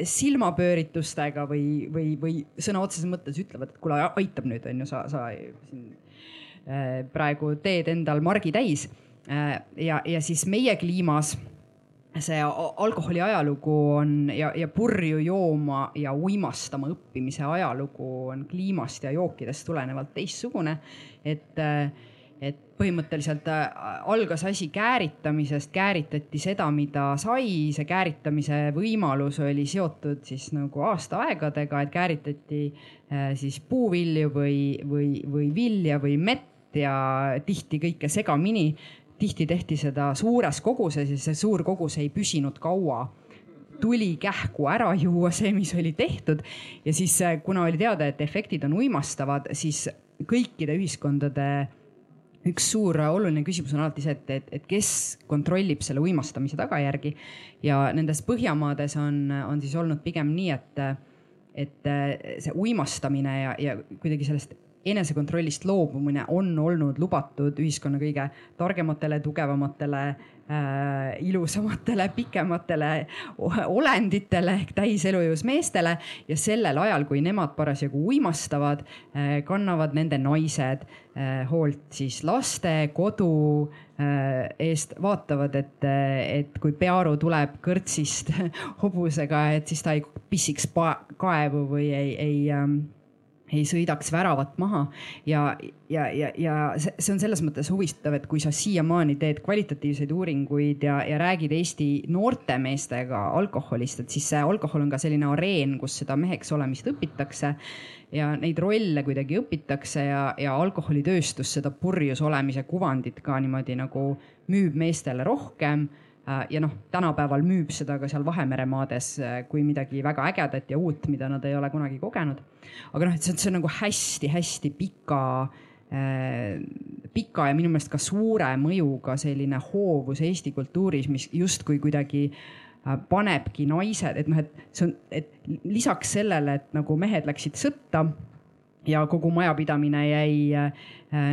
silmapööritustega või, või, või sõna otseses mõttes ütlevad, et kuule, aitab nüüd on ju, sa, sa siin äh, praegu teed endal margi täis. Äh, ja, ja siis meie kliimas see alkoholi ajalugu on ja, ja purju jooma ja uimastama õppimise ajalugu on kliimast ja jookidest tulenevalt teistsugune. et, äh, et põhimõtteliselt äh, algas asi kääritamisest, kääritati seda, mida sai, see kääritamise võimalus oli seotud siis nagu aastaaegadega, et kääritati siis puuvilju või, või, või vilja või mett ja tihti kõike segamini tihti tehti seda suures koguses ja see suur kogus ei püsinud kaua. Tuli kähku ära juua see, mis oli tehtud. Ja siis, äh, kuna oli teada, et efektid on uimastavad, siis kõikide ühiskondade üks suur oluline küsimus on alati see, et, et, et kes kontrollib selle uimastamise tagajärgi. Ja nendes Põhjamaades on, on siis olnud pigem nii, et, et see uimastamine ja, ja kuidagi sellest enesekontrollist loobumine on olnud lubatud ühiskonna kõige targematele, tugevamatele äh,, ilusamatele, pikematele olenditele ehk täiselujõus meestele. ja sellel ajal, kui nemad parasjagu uimastavad äh,, kannavad nende naised äh, hoolt siis laste, kodu äh, eest, vaatavad, et, et kui Pearu tuleb kõrtsist [LAUGHS] hobusega, et siis ta ei pissiks kaevu või ei, ei ähm, ei sõidaks väravat maha. Ja, ja, ja, ja see, on selles mõttes huvitav, et kui sa siiamaani teed kvalitatiivseid uuringuid ja, ja räägid Eesti noorte meestega alkoholist, et siis see alkohol on ka selline areen, kus seda meheks olemist õpitakse ja neid rolle kuidagi õpitakse ja, ja alkoholitööstus seda purjus olemise kuvandit ka niimoodi nagu müüb meestele rohkem ja noh, tänapäeval müüb seda ka seal Vahemere maades äh, kui midagi väga ägedat ja uut, mida nad ei ole kunagi kogenud. aga noh, et see on, see on nagu hästi-hästi pika äh,, pika ja minu meelest ka suure mõjuga selline hoovus Eesti kultuuris, mis justkui kuidagi äh, panebki naised, et noh, et see on, et lisaks sellele, et nagu mehed läksid sõtta ja kogu majapidamine jäi äh,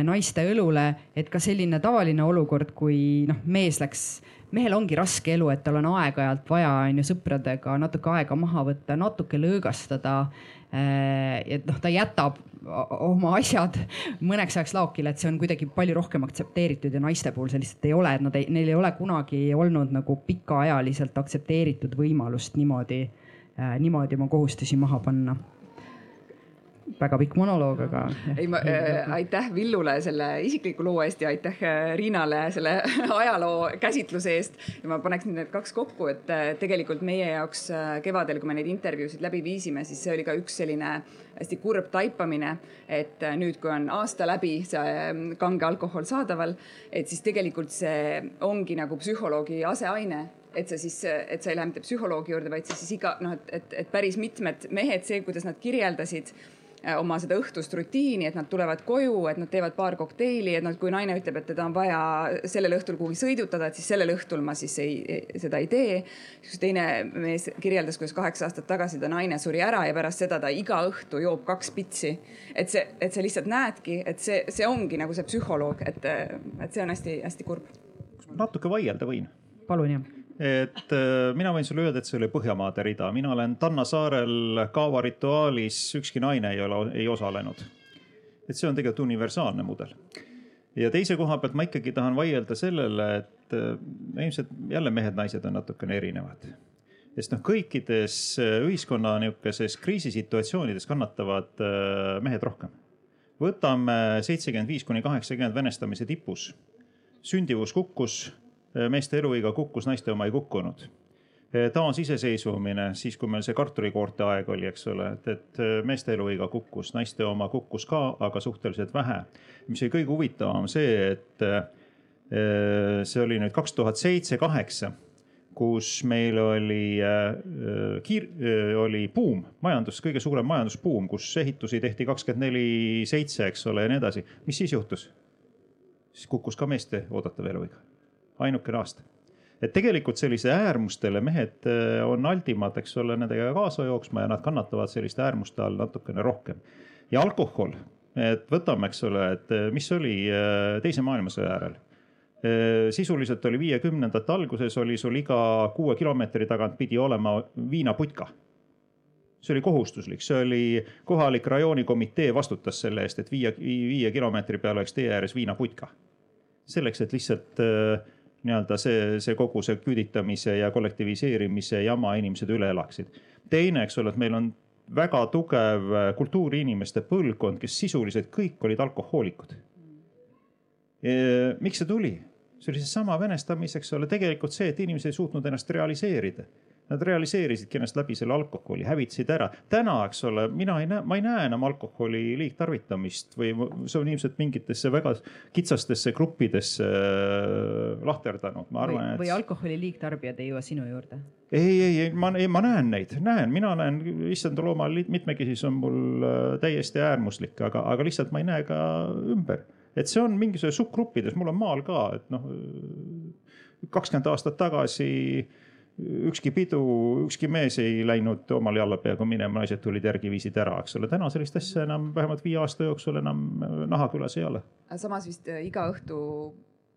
naiste õlule, et ka selline tavaline olukord, kui noh, mees läks äh, mehel ongi raske elu, et tal on aeg-ajalt vaja, on ju, sõpradega natuke aega maha võtta, natuke lõõgastada. Äh, et noh, ta jätab oma asjad mõneks ajaks laokile, et see on kuidagi palju rohkem aktsepteeritud ja naiste puhul see lihtsalt ei ole, et nad ei, neil ei ole kunagi olnud nagu pikaajaliselt aktsepteeritud võimalust niimoodi, äh, niimoodi oma kohustusi maha panna väga pikk monoloog, aga. ei, ma äh, aitäh Villule selle isikliku loo eest ja aitäh äh, Riinale selle [LAUGHS] ajaloo käsitluse eest. ja ma paneks need kaks kokku, et äh, tegelikult meie jaoks äh, kevadel, kui me neid intervjuusid läbi viisime, siis see oli ka üks selline hästi kurb taipamine, et nüüd, kui on aasta läbi see ähm, kange alkohol saadaval, et siis tegelikult see ongi nagu psühholoogi aseaine et sa siis, et sa ei lähe mitte psühholoogi juurde, vaid sa siis iga noh, et, et, et päris mitmed mehed, see, kuidas nad kirjeldasid Äh, oma seda õhtust rutiini, et nad tulevad koju, et nad teevad paar kokteili, et noh, kui naine ütleb, et teda on vaja sellel õhtul kuhugi sõidutada, et siis sellel õhtul ma siis ei, seda ei tee. üks teine mees kirjeldas, kuidas kaheksa aastat tagasi ta naine suri ära ja pärast seda ta iga õhtu joob kaks pitsi. et see, et sa lihtsalt näedki, et see, see ongi nagu see psühholoog, et, et see on hästi-hästi kurb. natuke vaielda võin? palun jah et äh, mina võin sulle öelda, et see oli Põhjamaade rida, mina olen Tanna saarel Kaava rituaalis, ükski naine ei ole, ei osalenud. et see on tegelikult universaalne mudel. ja teise koha pealt ma ikkagi tahan vaielda sellele, et äh, ilmselt jälle mehed-naised on natukene erinevad. sest noh, kõikides äh, ühiskonna niisuguses kriisisituatsioonides kannatavad mehed rohkem. võtame seitsekümmend viis kuni kaheksakümmend venestamise tipus. sündivus kukkus meeste eluiga kukkus, naiste oma ei kukkunud. Äh, taasiseseisvumine, siis kui meil see kartulikoorte aeg oli, eks ole, et, et äh, meeste eluiga kukkus, naiste oma kukkus ka, aga suhteliselt vähe. mis oli kõige huvitavam see, et see oli nüüd kaks tuhat seitse, kaheksa kus meil oli äh, kiir- äh,, oli buum, majandus, kõige suurem majandusbuum, kus ehitusi tehti kakskümmend neli, seitse, eks ole, ja nii edasi. mis siis juhtus? siis kukkus ka meeste oodatav eluiga ainukene aasta. et tegelikult sellise äärmustele mehed äh, on aldimad, eks ole, nendega kaasa jooksma ja nad kannatavad selliste äärmuste all natukene rohkem. ja alkohol, et võtame, eks ole, et äh, mis oli äh, teise maailmasõja järel sisuliselt oli viiekümnendate alguses oli sul iga kuue kilomeetri tagant pidi olema viinaputka see oli kohustuslik, see oli kohalik rajoonikomitee vastutas selle eest, et viie, viie kilomeetri peal oleks tee ääres viinaputka. selleks, et lihtsalt äh, nii-öelda see, see kogu see küüditamise ja kollektiviseerimise jama inimesed üle elaksid. teine, eks ole, et meil on väga tugev kultuuriinimeste põlvkond, kes sisuliselt kõik olid alkohoolikud. miks see tuli? see oli seesama venestamis, eks ole, tegelikult see, et inimesed ei suutnud ennast realiseerida Nad realiseerisidki ennast läbi selle alkoholi, hävitasid ära. täna, eks ole, mina ei näe, ma ei näe enam alkoholi liigtarvitamist või see on ilmselt mingitesse väga kitsastesse gruppidesse äh, lahterdanud, ma arvan. või, või alkoholi liigtarbijad ei jõua sinu juurde? ei, ei, ei, ma, ei, ma näen neid, näen, mina näen, issand looma mitmekesisus on mul äh, täiesti äärmuslik, aga, aga lihtsalt ma ei näe ka ümber et see on mingisuguse subgruppides, mul on maal ka, et noh, kakskümmend aastat tagasi äh, ükski pidu, ükski mees ei läinud omal jalal peaaegu minema, naised tulid järgi, viisid ära, eks ole. täna sellist asja enam vähemalt viie aasta jooksul enam Nahakülas ei ole. samas vist äh, iga õhtu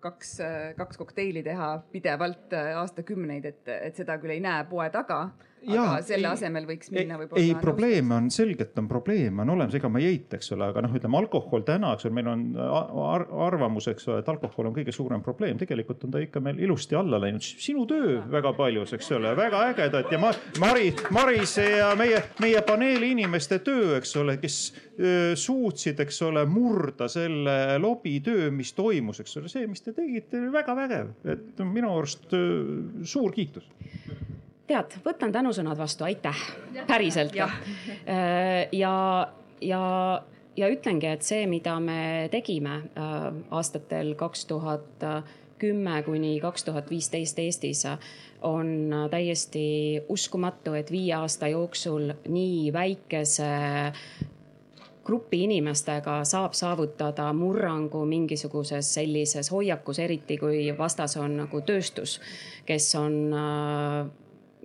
kaks, äh, kaks kokteili teha pidevalt äh, aastakümneid, et, et seda küll ei näe poe taga, aga selle ei, asemel võiks minna võib-olla. ei, probleeme on selgelt on probleeme on olemas, ega ma ei eita, eks ole, aga noh, ütleme alkohol täna, eks ole, meil on ar arvamus, eks ole, et alkohol on kõige suurem probleem, tegelikult on ta ikka meil ilusti alla läinud. sinu töö väga paljus, eks ole, väga ägedad ja ma, Mari, Marise ja meie, meie paneeli inimeste töö, eks ole, kes öö, suutsid, eks ole, murda selle lobitöö, mis toimus, eks ole, see, mis te tegite, oli väga vägev, et minu arust öö, suur kiitus tead, võtan tänusõnad vastu, aitäh, päriselt. ja, äh, ja, ja, ja ütlengi, et see, mida me tegime äh, aastatel kaks tuhat kümme kuni kaks tuhat viisteist Eestis on täiesti uskumatu, et viie aasta jooksul nii väikese grupi inimestega saab saavutada murrangu mingisuguses sellises hoiakus, eriti kui vastas on nagu tööstus, kes on äh,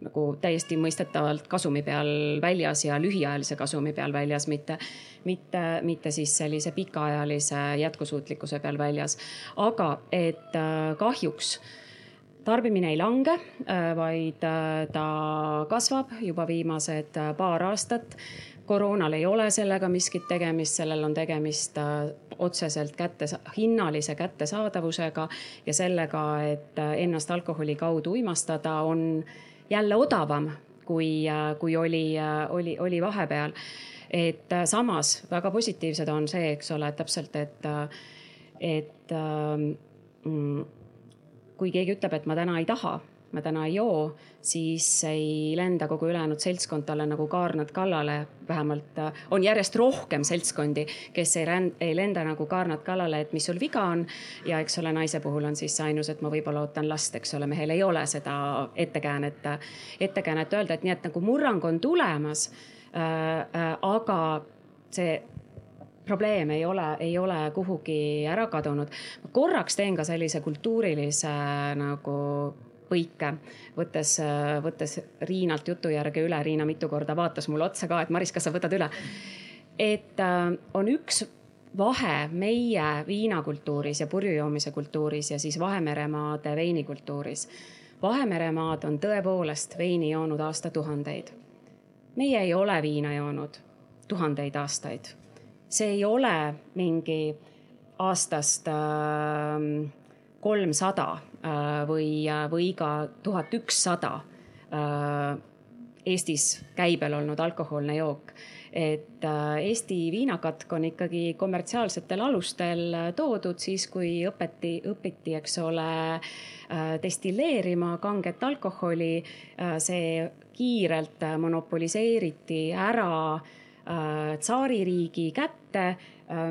nagu täiesti mõistetavalt kasumi peal väljas ja lühiajalise kasumi peal väljas, mitte, mitte, mitte siis sellise pikaajalise jätkusuutlikkuse peal väljas. aga et äh, kahjuks tarbimine ei lange, äh, vaid äh, ta kasvab juba viimased paar aastat. koroonal ei ole sellega miskit tegemist, sellel on tegemist otseselt kätte, hinnalise kättesaadavusega ja sellega, et ennast alkoholi kaudu uimastada on jälle odavam, kui, kui oli, oli, oli vahepeal. et äh, samas väga positiivsed on see, eks ole, täpselt, et, et mm, kui keegi ütleb, et ma täna ei taha ma täna ei joo, siis ei lenda kogu ülejäänud seltskond talle nagu kaarnad kallale. vähemalt äh, on järjest rohkem seltskondi, kes ei, ei lenda nagu kaarnad kallale, et mis sul viga on. ja eks ole, naise puhul on siis ainus, et ma võib-olla ootan last, eks ole, mehel ei ole seda ettekäänet, ettekäänet öelda, et nii, et nagu murrang on tulemas äh,. Äh, aga see probleem ei ole, ei ole kuhugi ära kadunud. ma korraks teen ka sellise kultuurilise nagu põike, võttes, võttes Riinalt jutu järgi üle. Riina mitu korda vaatas mulle otsa ka, et Maris, kas sa võtad üle? et äh, on üks vahe meie viinakultuuris ja purjujoomise kultuuris ja siis Vahemeremaade veinikultuuris. Vahemeremaad on tõepoolest veini joonud aastatuhandeid. meie ei ole viina joonud tuhandeid aastaid. see ei ole mingi aastast äh, kolmsada äh, või, äh, või ka tuhat ükssada äh, Eestis käibel olnud alkohoolne jook. et Eesti viinakatk on ikkagi kommertsiaalsetel alustel toodud siis, kui õpeti, õpiti, eks ole, destilleerima kanget alkoholi. see kiirelt monopoliseeriti ära tsaaririigi kätte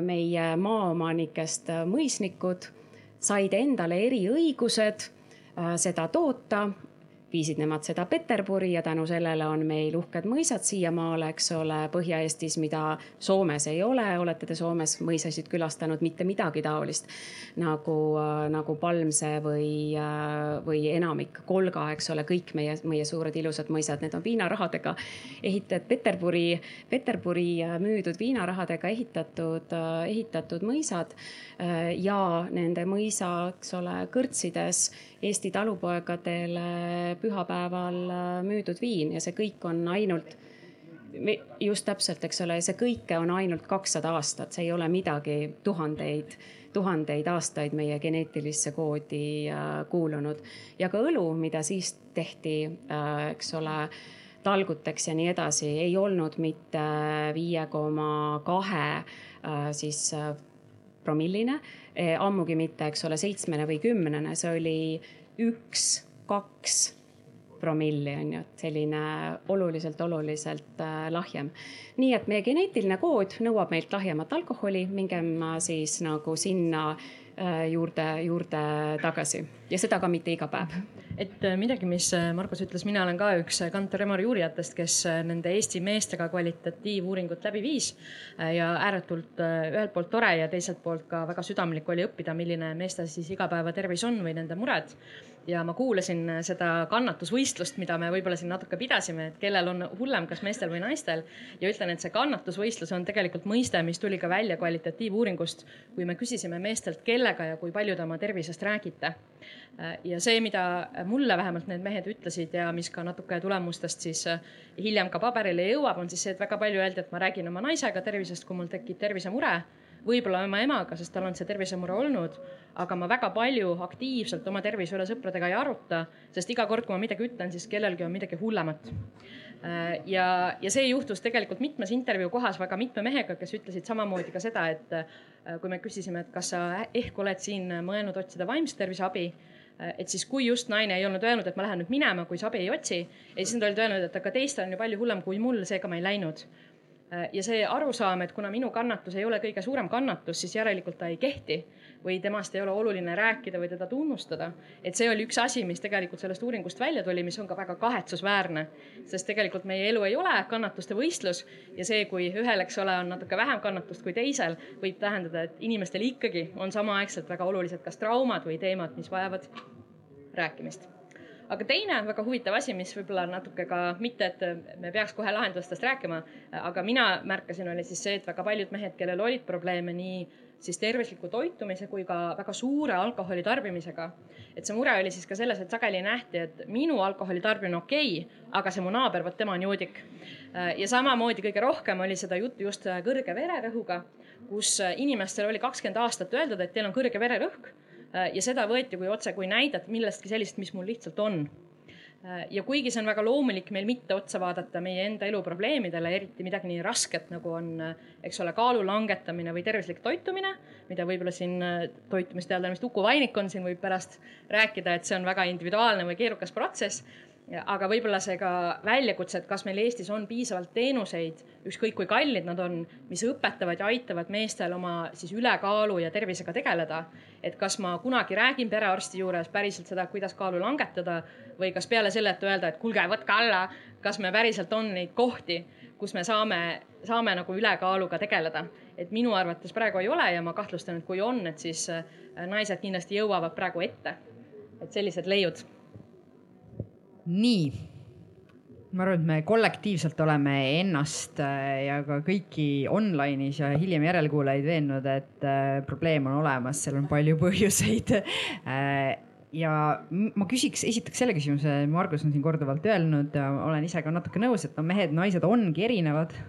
meie maaomanikest mõisnikud said endale eriõigused äh, seda toota viisid nemad seda Peterburi ja tänu sellele on meil uhked mõisad siiamaale, eks ole, Põhja-Eestis, mida Soomes ei ole. olete te Soomes mõisasid külastanud, mitte midagi taolist nagu, nagu Palmse või, või enamik, Kolga, eks ole, kõik meie, meie suured ilusad mõisad, need on viinarahadega ehitatud, Peterburi, Peterburi müüdud viinarahadega ehitatud, ehitatud mõisad. ja nende mõisa, eks ole, kõrtsides Eesti talupoegadele pühapäeval äh, müüdud viin ja see kõik on ainult just täpselt, eks ole, see kõike on ainult kakssada aastat, see ei ole midagi tuhandeid, tuhandeid aastaid meie geneetilisse koodi äh, kuulunud. ja ka õlu, mida siis tehti, äh, eks ole, talguteks ja nii edasi, ei olnud mitte viie koma kahe siis promilline Eh, ammugi mitte, eks ole, seitsmene või kümnene, see oli üks, kaks promilli on ju, et selline oluliselt, oluliselt äh, lahjem. nii et meie geneetiline kood nõuab meilt lahjemat alkoholi, mingem siis nagu sinna Äh, juurde, juurde tagasi ja seda ka mitte iga päev. et äh, midagi, mis Margus ütles, mina olen ka üks Kantar Emori uurijatest, kes nende Eesti meestega kvalitatiivuuringut läbi viis. ja ääretult ühelt poolt tore ja teiselt poolt ka väga südamlik oli õppida, milline meeste siis igapäevatervis on või nende mured ja ma kuulasin seda kannatusvõistlust, mida me võib-olla siin natuke pidasime, et kellel on hullem, kas meestel või naistel. ja ütlen, et see kannatusvõistlus on tegelikult mõiste, mis tuli ka välja kvalitatiivuuringust, kui me küsisime meestelt, kellega ja kui palju te oma tervisest räägite. ja see, mida mulle vähemalt need mehed ütlesid ja mis ka natuke tulemustest siis hiljem ka paberile jõuab, on siis see, et väga palju öeldi, et ma räägin oma naisega tervisest, kui mul tekib tervisemure võib-olla oma emaga, sest tal on see tervisemure olnud, aga ma väga palju aktiivselt oma tervise üle sõpradega ei aruta, sest iga kord, kui ma midagi ütlen, siis kellelgi on midagi hullemat. Äh, ja, ja see juhtus tegelikult mitmes intervjuu kohas väga mitme mehega, kes ütlesid samamoodi ka seda, et äh, kui me küsisime, et kas sa ehk oled siin mõelnud otsida vaimse tervise abi äh, et siis, kui just naine ei olnud öelnud, et ma lähen nüüd minema, kui sa abi ei otsi, ja siis nad olid öelnud, et aga teistel on ju palju hullem kui mul, seega ma ei läinud ja see arusaam, et kuna minu kannatus ei ole kõige suurem kannatus, siis järelikult ta ei kehti või temast ei ole oluline rääkida või teda tunnustada. et see oli üks asi, mis tegelikult sellest uuringust välja tuli, mis on ka väga kahetsusväärne, sest tegelikult meie elu ei ole kannatuste võistlus ja see, kui ühel, eks ole, on natuke vähem kannatust kui teisel, võib tähendada, et inimestel ikkagi on samaaegselt väga olulised kas traumad või teemad, mis vajavad rääkimist aga teine väga huvitav asi, mis võib-olla natuke ka mitte, et me peaks kohe lahendustest rääkima, aga mina märkasin, oli siis see, et väga paljud mehed, kellel olid probleeme nii siis tervisliku toitumise kui ka väga suure alkoholi tarbimisega. et see mure oli siis ka selles, et sageli nähti, et minu alkoholi tarbimine okei okay,, aga see mu naaber, vot tema on joodik. ja samamoodi kõige rohkem oli seda juttu just kõrge vererõhuga, kus inimestel oli kakskümmend aastat öeldud, et teil on kõrge vererõhk ja seda võeti kui otse kui näidet millestki sellist, mis mul lihtsalt on. Äh, ja kuigi see on väga loomulik meil mitte otsa vaadata meie enda elu probleemidele, eriti midagi nii rasket, nagu on, äh, eks ole, kaalu langetamine või tervislik toitumine, mida võib-olla siin toitumisteadlane Uku Vainik on siin, võib pärast rääkida, et see on väga individuaalne või keerukas protsess aga võib-olla see ka väljakutse, et kas meil Eestis on piisavalt teenuseid, ükskõik kui kallid nad on, mis õpetavad ja aitavad meestel oma siis ülekaalu ja tervisega tegeleda. et kas ma kunagi räägin perearsti juures päriselt seda, kuidas kaalu langetada või kas peale selle, et öelda, et kuulge, võtke alla, kas me päriselt on neid kohti, kus me saame, saame nagu ülekaaluga tegeleda. et minu arvates praegu ei ole ja ma kahtlustan, et kui on, et siis äh, naised kindlasti jõuavad praegu ette. et sellised leiud nii, ma arvan, et me kollektiivselt oleme ennast äh, ja ka kõiki online'is ja hiljem järelkuulajaid veennud, et äh, probleem on olemas, seal on palju [LAUGHS] põhjuseid. Äh, ja ma küsiks, esitaks selle küsimuse, Margus on siin korduvalt öelnud olen ise ka natuke nõus, et no mehed-naised ongi erinevad. [LAUGHS]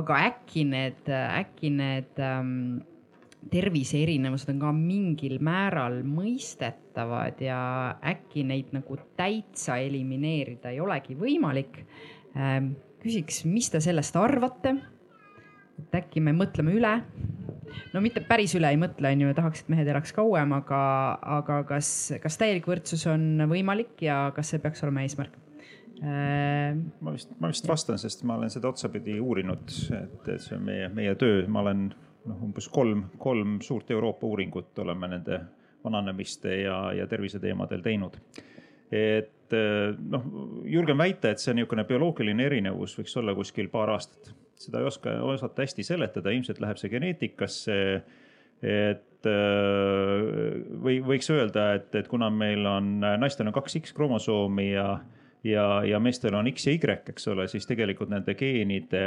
Aga äkki need, äkki need ähm, tervise erinevused on ka mingil määral mõistetavad ja äkki neid nagu täitsa elimineerida ei olegi võimalik. Ähm, küsiks, mis te sellest arvate? et äkki me mõtleme üle? no mitte päris üle ei mõtle, on ju, tahaks, et mehed elaks kauem, aga, aga kas, kas täielik võrdsus on võimalik ja kas see peaks olema eesmärk? Ähm, ma vist, ma vist vastan, sest ma olen seda otsapidi uurinud, et, see on meie, meie töö, ma olen noh, umbes kolm, kolm suurt Euroopa uuringut oleme nende vananemiste ja, ja terviseteemadel teinud. et noh, julgen väita, et see niisugune bioloogiline erinevus võiks olla kuskil paar aastat. seda ei oska osata hästi seletada, ilmselt läheb see geneetikasse. et või võiks öelda, et, et kuna meil on, naistel on kaks X-kromosoomi ja, ja, ja meestel on X ja Y, eks ole, siis tegelikult nende geenide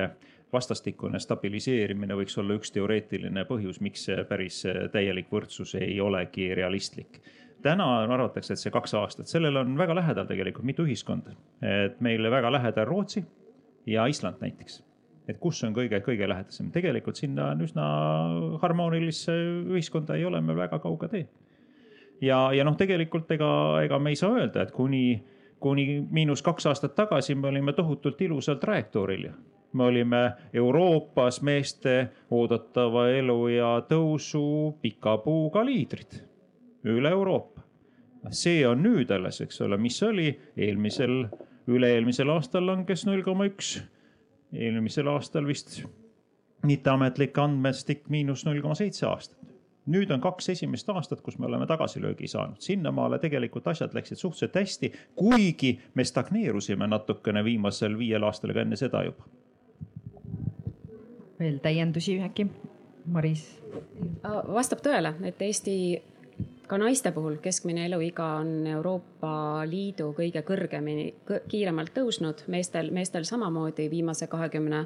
vastastikune stabiliseerimine võiks olla üks teoreetiline põhjus, miks see päris täielik võrdsus ei olegi realistlik. täna arvatakse, et see kaks aastat, sellele on väga lähedal tegelikult mitu ühiskonda. et meile väga lähedal Rootsi ja Island näiteks. et kus on kõige, kõige lähedasem, tegelikult sinna on üsna harmoonilisse ühiskonda ei ole meil väga kauge tee. ja, ja noh, tegelikult ega, ega me ei saa öelda, et kuni kuni miinus kaks aastat tagasi me olime tohutult ilusal trajektooril me olime Euroopas meeste oodatava eluea tõusu pika puuga liidrid üle Euroopa. see on nüüd alles, eks ole, mis oli eelmisel, üle-eelmisel aastal langes null koma üks. eelmisel aastal vist mitteametlik andmestik miinus null koma seitse aastat nüüd on kaks esimest aastat, kus me oleme tagasilöögi saanud, sinnamaale tegelikult asjad läksid suhteliselt hästi, kuigi me stagneerusime natukene viimasel viiel aastal ka enne seda juba veel täiendusi äkki, Maris? vastab tõele, et Eesti ka naiste puhul keskmine eluiga on Euroopa Liidu kõige kõrgemini, kiiremalt tõusnud, meestel, meestel samamoodi viimase kahekümne,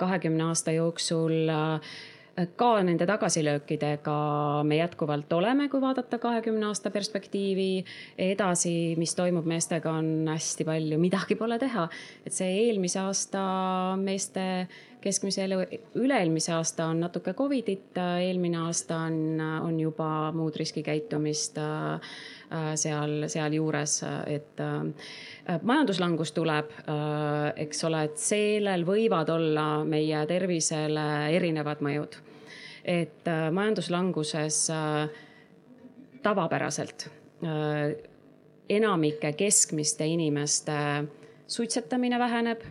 kahekümne aasta jooksul ka nende tagasilöökidega me jätkuvalt oleme, kui vaadata kahekümne aasta perspektiivi. edasi, mis toimub meestega, on hästi palju, midagi pole teha. et see eelmise aasta meeste keskmise elu, üle-eelmise aasta on natuke Covidit, eelmine aasta on, on juba muud riskikäitumist äh, seal, sealjuures, et äh, majanduslangus tuleb, äh, eks ole, et sellel võivad olla meie tervisele erinevad mõjud. Et äh, majanduslanguses äh, tavapäraselt äh, enamike keskmiste inimeste suitsetamine väheneb,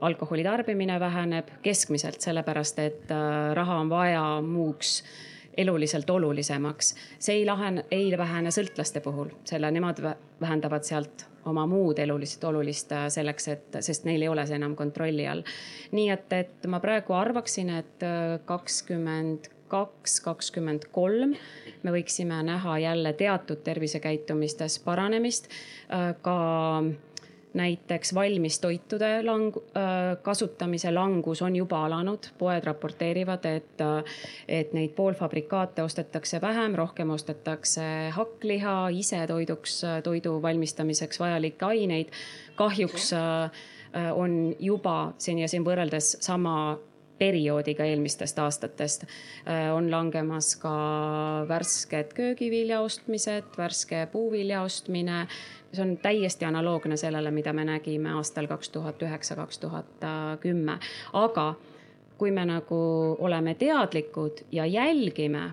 alkoholi tarbimine väheneb keskmiselt, sellepärast et raha on vaja muuks eluliselt olulisemaks. see ei lahene, ei vähene sõltlaste puhul, selle nemad vähendavad sealt oma muud eluliselt olulist selleks, et, sest neil ei ole see enam kontrolli all. nii et, et ma praegu arvaksin, et kakskümmend kaks, kakskümmend kolm me võiksime näha jälle teatud tervisekäitumistes paranemist. ka näiteks valmistoitude lang-, kasutamise langus on juba alanud, poed raporteerivad, et, et neid poolfabrikaate ostetakse vähem, rohkem ostetakse hakkliha, ise toiduks, toidu valmistamiseks vajalikke aineid. kahjuks on juba siin ja siin võrreldes sama perioodiga eelmistest aastatest. Äh, on langemas ka värsked köögivilja ostmised, värske puuvilja ostmine. See on täiesti analoogne sellele, mida me nägime aastal kaks tuhat üheksa, kaks tuhat kümme, aga kui me nagu oleme teadlikud ja jälgime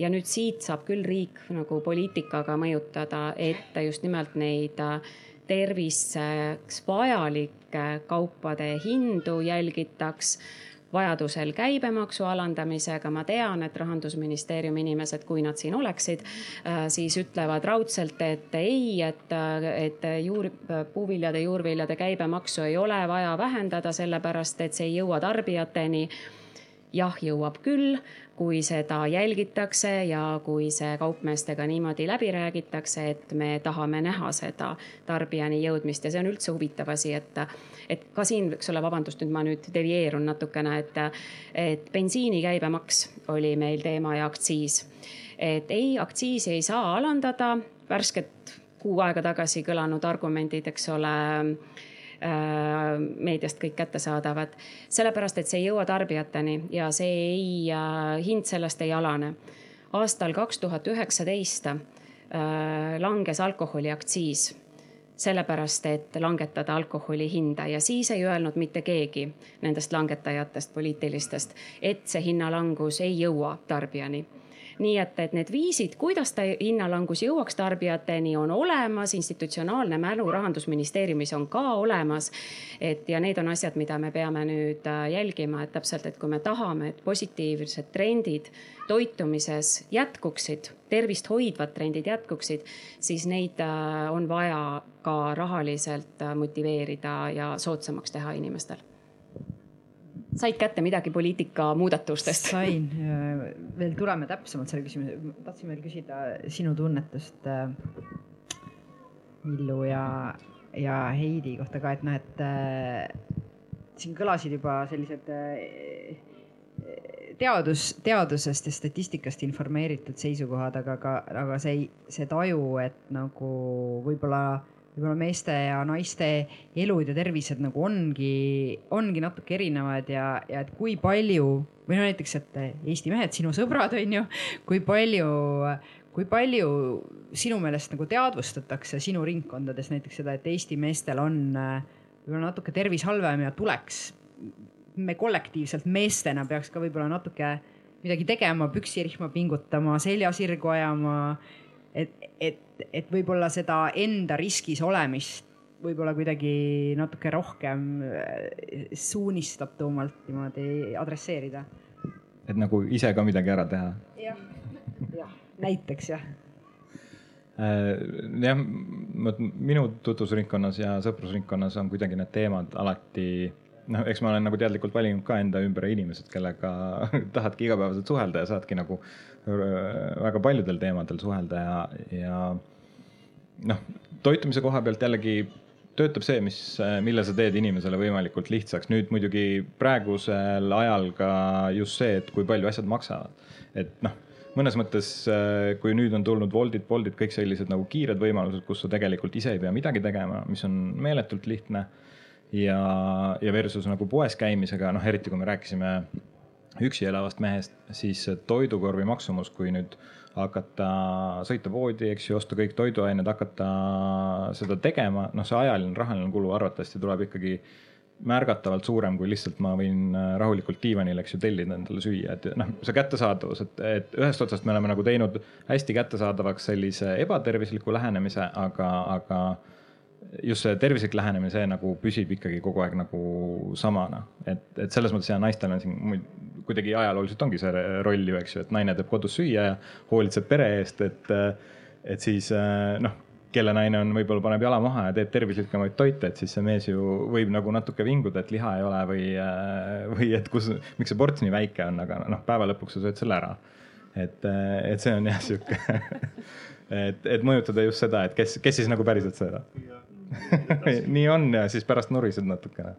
ja nüüd siit saab küll riik nagu poliitikaga mõjutada, et just nimelt neid äh, terviseks vajalike kaupade hindu jälgitaks vajadusel käibemaksu alandamisega. ma tean, et rahandusministeeriumi inimesed, kui nad siin oleksid, äh, siis ütlevad raudselt, et ei, et, et juur, puuviljade, juurviljade käibemaksu ei ole vaja vähendada, sellepärast et see ei jõua tarbijateni jah, jõuab küll, kui seda jälgitakse ja kui see kaupmeestega niimoodi läbi räägitakse, et me tahame näha seda tarbijani jõudmist ja see on üldse huvitav asi, et et ka siin, eks ole, vabandust, nüüd ma nüüd devieerun natukene, et, et bensiini käibemaks oli meil teema ja aktsiis. et ei, aktsiisi ei saa alandada, värsked kuu aega tagasi kõlanud argumendid, eks ole meediast kõik kättesaadavad, sellepärast et see ei jõua tarbijateni ja see ei, äh, hind sellest ei alane. aastal kaks tuhat üheksateist äh, langes alkoholiaktsiis sellepärast, et langetada alkoholi hinda ja siis ei öelnud mitte keegi nendest langetajatest, poliitilistest, et see hinnalangus ei jõua tarbijani nii et, et need viisid, kuidas ta hinnalangus jõuaks tarbijateni, on olemas, institutsionaalne mälu rahandusministeeriumis on ka olemas. et ja need on asjad, mida me peame nüüd äh, jälgima, et täpselt, et kui me tahame, et positiivsed trendid toitumises jätkuksid, tervist hoidvad trendid jätkuksid, siis neid äh, on vaja ka rahaliselt äh, motiveerida ja soodsamaks teha inimestel said kätte midagi poliitika muudatustest? sain, veel tuleme täpsemalt selle küsimuse, tahtsin veel küsida sinu tunnetust Millu ja, ja Heidi kohta ka, et noh, et äh, siin kõlasid juba sellised äh, teadus, teadusest ja statistikast informeeritud seisukohad, aga ka, aga see, see taju, et nagu võib-olla võib-olla meeste ja naiste elud ja tervised nagu ongi, ongi natuke erinevad ja, ja et kui palju või no näiteks, et Eesti mehed, sinu sõbrad on ju, kui palju, kui palju sinu meelest nagu teadvustatakse sinu ringkondades näiteks seda, et Eesti meestel on võib-olla natuke tervis halvem ja tuleks, me kollektiivselt meestena peaks ka võib-olla natuke midagi tegema, püksirihma pingutama, selja sirgu ajama et, et, et võib-olla seda enda riskis olemist võib-olla kuidagi natuke rohkem äh, suunistatumalt niimoodi adresseerida. et nagu ise ka midagi ära teha ja,? jah, näiteks jah äh, jah, minu tutvusringkonnas ja sõprusringkonnas on kuidagi need teemad alati noh, eks ma olen nagu teadlikult valinud ka enda ümber inimesed, kellega [LAUGHS] tahadki igapäevaselt suhelda ja saadki nagu väga paljudel teemadel suhelda ja, ja noh, toitumise koha pealt jällegi töötab see, mis, mille sa teed inimesele võimalikult lihtsaks. nüüd muidugi praegusel ajal ka just see, et kui palju asjad maksavad. et noh, mõnes mõttes, kui nüüd on tulnud Woltid, Boltid, kõik sellised nagu kiired võimalused, kus sa tegelikult ise ei pea midagi tegema, mis on meeletult lihtne. ja, ja versus nagu poes käimisega, noh, eriti kui me rääkisime üksi elavast mehest, siis toidukorvi maksumus, kui nüüd hakata sõita poodi, eks ju, osta kõik toiduained, hakata seda tegema, noh, see ajaline, rahaline kulu arvatavasti tuleb ikkagi märgatavalt suurem, kui lihtsalt ma võin rahulikult diivanil, eks ju, tellida endale süüa, et noh, see kättesaadavus, et, et ühest otsast me oleme nagu teinud hästi kättesaadavaks sellise ebatervisliku lähenemise, aga, aga just see tervislik lähenemine, see nagu püsib ikkagi kogu aeg nagu samana, et, et selles mõttes ja naistel on siin kuidagi ajalooliselt ongi see roll ju, eks ju, et naine teeb kodus süüa ja hoolitseb pere eest, et, et siis noh, kelle naine on, võib-olla paneb jala maha ja teeb tervislikumaid toite, et siis see mees ju võib nagu natuke vinguda, et liha ei ole või, või et kus, miks see ports nii väike on, aga noh, päeva lõpuks sa sööd selle ära. et, et see on jah sihuke [LAUGHS] et, et mõjutada just seda, et kes, kes siis nagu päriselt söödab [LAUGHS] nii on ja siis pärast nurised natukene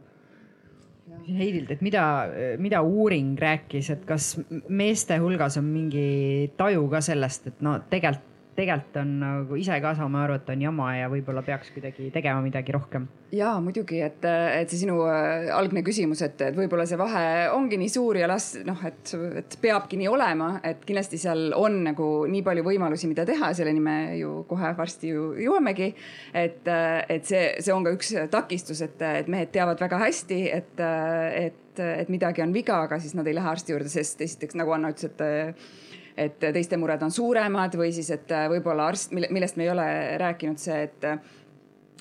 Heidilt, et mida, mida uuring rääkis, et kas meeste hulgas on mingi taju ka sellest, et no tegelikult tegelikult on nagu ise ka saame aru, et on jama ja võib-olla peaks kuidagi tegema midagi rohkem. ja muidugi, et, et see sinu äh, algne küsimus, et, et võib-olla see vahe ongi nii suur ja las noh, et, et peabki nii olema, et kindlasti seal on nagu nii palju võimalusi, mida teha, selleni me ju kohe varsti ju jõuamegi. et, et see, see on ka üks takistus, et, et mehed teavad väga hästi, et, et, et midagi on viga, aga siis nad ei lähe arsti juurde, sest esiteks nagu Anna ütles, et et teiste mured on suuremad või siis, et võib-olla arst, millest me ei ole rääkinud, see, et,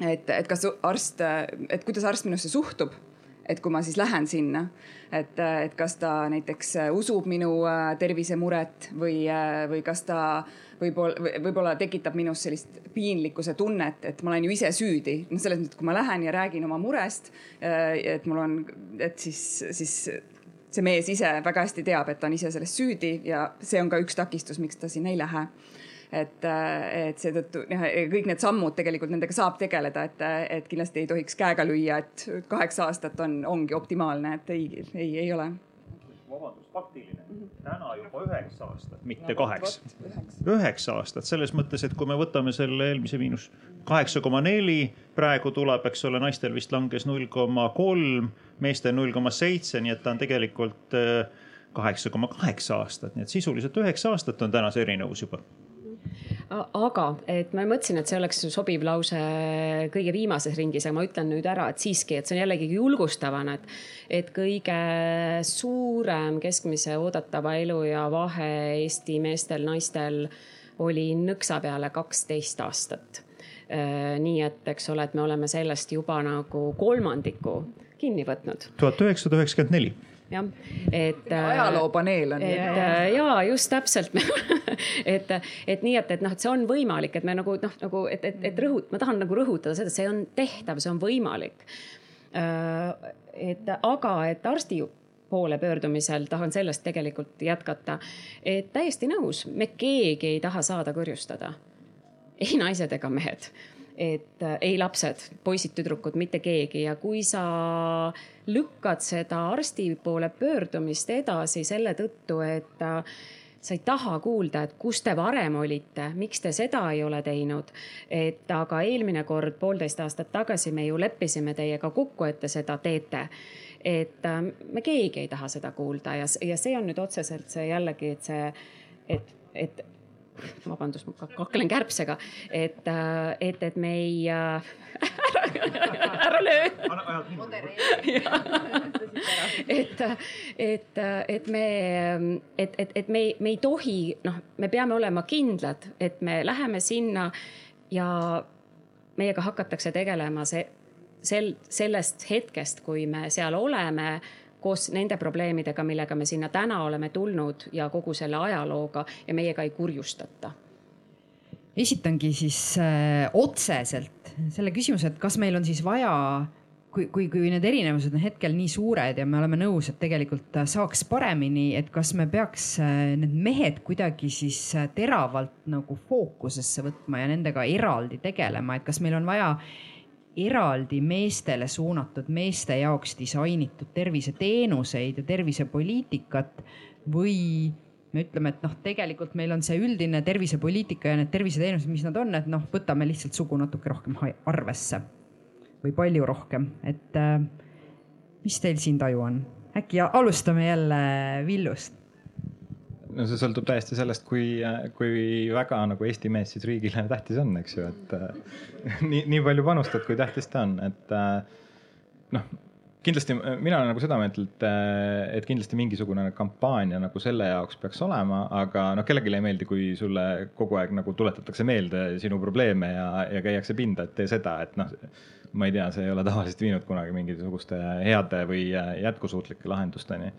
et, et kas arst, et kuidas arst minusse suhtub et kui ma siis lähen sinna, et, et kas ta näiteks usub minu äh, tervisemuret või, äh, või kas ta võib-olla, võib-olla tekitab minus sellist piinlikkuse tunnet, et ma olen ju ise süüdi. noh, selles mõttes, et kui ma lähen ja räägin oma murest, äh, et mul on, et siis, siis see mees ise väga hästi teab, et ta on ise selles süüdi ja see on ka üks takistus, miks ta sinna ei lähe et, et seetõttu noh, kõik need sammud tegelikult nendega saab tegeleda, et, et kindlasti ei tohiks käega lüüa, et kaheksa aastat on, ongi optimaalne, et ei, ei, ei ole. vabandust, faktiline, täna juba üheksa aastat, mitte no, kaheksa. üheksa aastat selles mõttes, et kui me võtame selle eelmise miinus kaheksa koma neli, praegu tuleb, eks ole, naistel vist langes null koma kolm meestel null koma seitse, nii et ta on tegelikult äh, kaheksa koma kaheksa aastat, nii et sisuliselt üheksa aastat on täna see erinevus juba aga, et ma mõtlesin, et see oleks sobiv lause kõige viimases ringis, aga ma ütlen nüüd ära, et siiski, et see on jällegi julgustavana, et, et kõige suurem keskmise oodatava eluea vahe Eesti meestel, naistel oli nõksa peale kaksteist aastat. Äh, nii et, eks ole, et me oleme sellest juba nagu kolmandiku kinni võtnud. tuhat üheksasada üheksakümmend neli jah, et. ajaloopaneel on. et äh, ja just täpselt [LAUGHS] et, et nii, et, et noh, et see on võimalik, et me nagu noh, nagu et, et, et rõhut-, ma tahan nagu rõhutada seda, see on tehtav, see on võimalik. Äh, et aga, et arsti poole pöördumisel tahan sellest tegelikult jätkata, et täiesti nõus, me keegi ei taha saada kurjustada. ei naised ega mehed et äh, ei lapsed, poisid-tüdrukud, mitte keegi ja kui sa lükkad seda arsti poole pöördumist edasi selle tõttu, et äh, sa ei taha kuulda, et kus te varem olite, miks te seda ei ole teinud. et aga eelmine kord, poolteist aastat tagasi me ju leppisime teiega kokku, et te seda teete. et äh, me keegi ei taha seda kuulda ja, ja see on nüüd otseselt see jällegi, et see, et, et vabandust, ma kaklen kärbsega, et, et, et me ei äh, ära löö. et, et, et me, et, et, et me, me ei tohi, noh, me peame olema kindlad, et me läheme sinna ja meiega hakatakse tegelema see, sel, sellest hetkest, kui me seal oleme koos nende probleemidega, millega me sinna täna oleme tulnud ja kogu selle ajalooga ja meiega ei kurjustata. Esitangi siis äh, otseselt selle küsimuse, et kas meil on siis vaja kui, kui, kui need erinevused on hetkel nii suured ja me oleme nõus, et tegelikult saaks paremini, et kas me peaks äh, need mehed kuidagi siis äh, teravalt nagu fookusesse võtma ja nendega eraldi tegelema, et kas meil on vaja eraldi meestele suunatud, meeste jaoks disainitud terviseteenuseid ja tervisepoliitikat või me ütleme, et noh, tegelikult meil on see üldine tervisepoliitika ja need terviseteenused, mis nad on, et noh, võtame lihtsalt sugu natuke rohkem arvesse või palju rohkem, et äh, mis teil siin taju on? äkki alustame jälle Villust? No see sõltub täiesti sellest, kui, kui väga nagu Eesti mees siis riigile tähtis on, eks ju, et äh, nii, nii palju panustad, kui tähtis ta on, et äh, noh, kindlasti mina olen nagu seda meelt, et, et kindlasti mingisugune kampaania nagu selle jaoks peaks olema, aga noh, kellelegi ei meeldi, kui sulle kogu aeg nagu tuletatakse meelde sinu probleeme ja, ja käiakse pinda, et tee seda, et noh ma ei tea, see ei ole tavaliselt viinud kunagi mingisuguste heade või jätkusuutlike lahendusteni.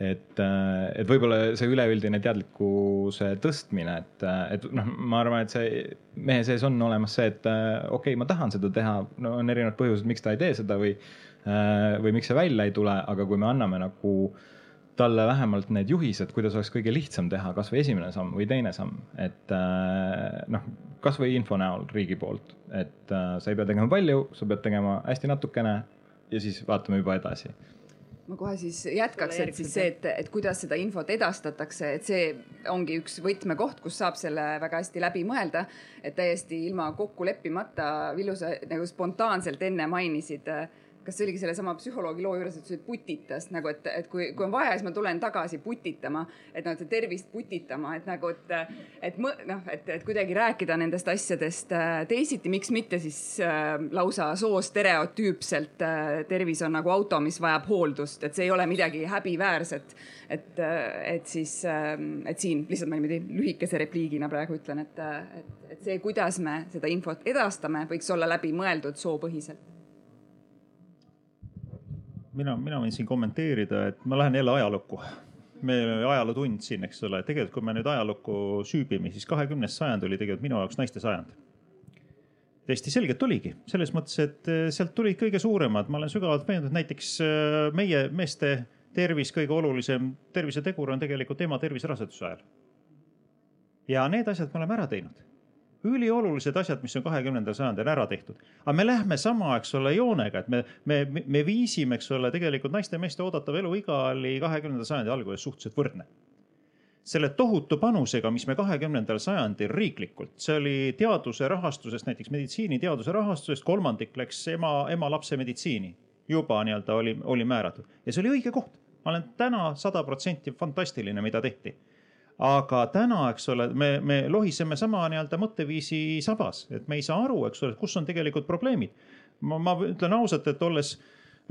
Et, et võib-olla see üleüldine teadlikkuse tõstmine, et, et noh, ma arvan, et see mehe sees on olemas see, et okei okay,, ma tahan seda teha, no on erinevad põhjused, miks ta ei tee seda või, või miks see välja ei tule, aga kui me anname nagu äh, talle vähemalt need juhised, kuidas oleks kõige lihtsam teha kasvõi esimene samm või teine samm, et äh, noh, kasvõi info näol riigi poolt, et äh, sa ei pea tegema palju, sa pead tegema hästi natukene ja siis vaatame juba edasi ma kohe siis jätkaks, et siis see, et, et kuidas seda infot edastatakse, et see ongi üks võtmekoht, kus saab selle väga hästi läbi mõelda. et täiesti ilma kokku leppimata, Villu, sa nagu spontaanselt enne mainisid äh, kas see oligi sellesama psühholoogi loo juures, et see putitas nagu, et, et kui, kui on vaja, siis ma tulen tagasi putitama, et noh, et tervist putitama, et nagu, et, et noh, et, et kuidagi rääkida nendest asjadest äh, teisiti, miks mitte siis äh, lausa soostereotüüpselt äh, tervis on nagu auto, mis vajab hooldust, et see ei ole midagi häbiväärset. et, äh, et siis äh,, et siin lihtsalt ma niimoodi lühikese repliigina praegu ütlen, et, et, et see, kuidas me seda infot edastame, võiks olla läbimõeldud soopõhiselt mina, mina võin siin kommenteerida, et ma lähen jälle ajalukku. meil oli ajalootund siin, eks ole, tegelikult kui me nüüd ajalukku süübime, siis kahekümnes sajand oli tegelikult minu jaoks naiste sajand. täiesti selgelt oligi, selles mõttes, et eh, sealt tulid kõige suuremad, ma olen sügavalt veendunud, näiteks eh, meie meeste tervis, kõige olulisem tervisetegur on tegelikult ema tervis raseduse ajal. ja need asjad me oleme ära teinud üliolulised asjad, mis on kahekümnendal sajandil ära tehtud. aga me lähme sama, eks ole, joonega, et me, me, me viisime, eks ole, tegelikult naiste ja meeste oodatav eluiga oli kahekümnenda sajandi alguses suhteliselt võrdne selle tohutu panusega, mis me kahekümnendal sajandil riiklikult, see oli teaduse rahastusest, näiteks meditsiiniteaduse rahastusest kolmandik läks ema, ema-lapse meditsiini. juba nii-öelda oli, oli määratud ja see oli õige koht. ma olen täna sada protsenti fantastiline, mida tehti aga täna, eks ole, me, me lohiseme sama nii-öelda mõtteviisi sabas, et me ei saa aru, eks ole, kus on tegelikult probleemid. ma, ma ütlen ausalt, et olles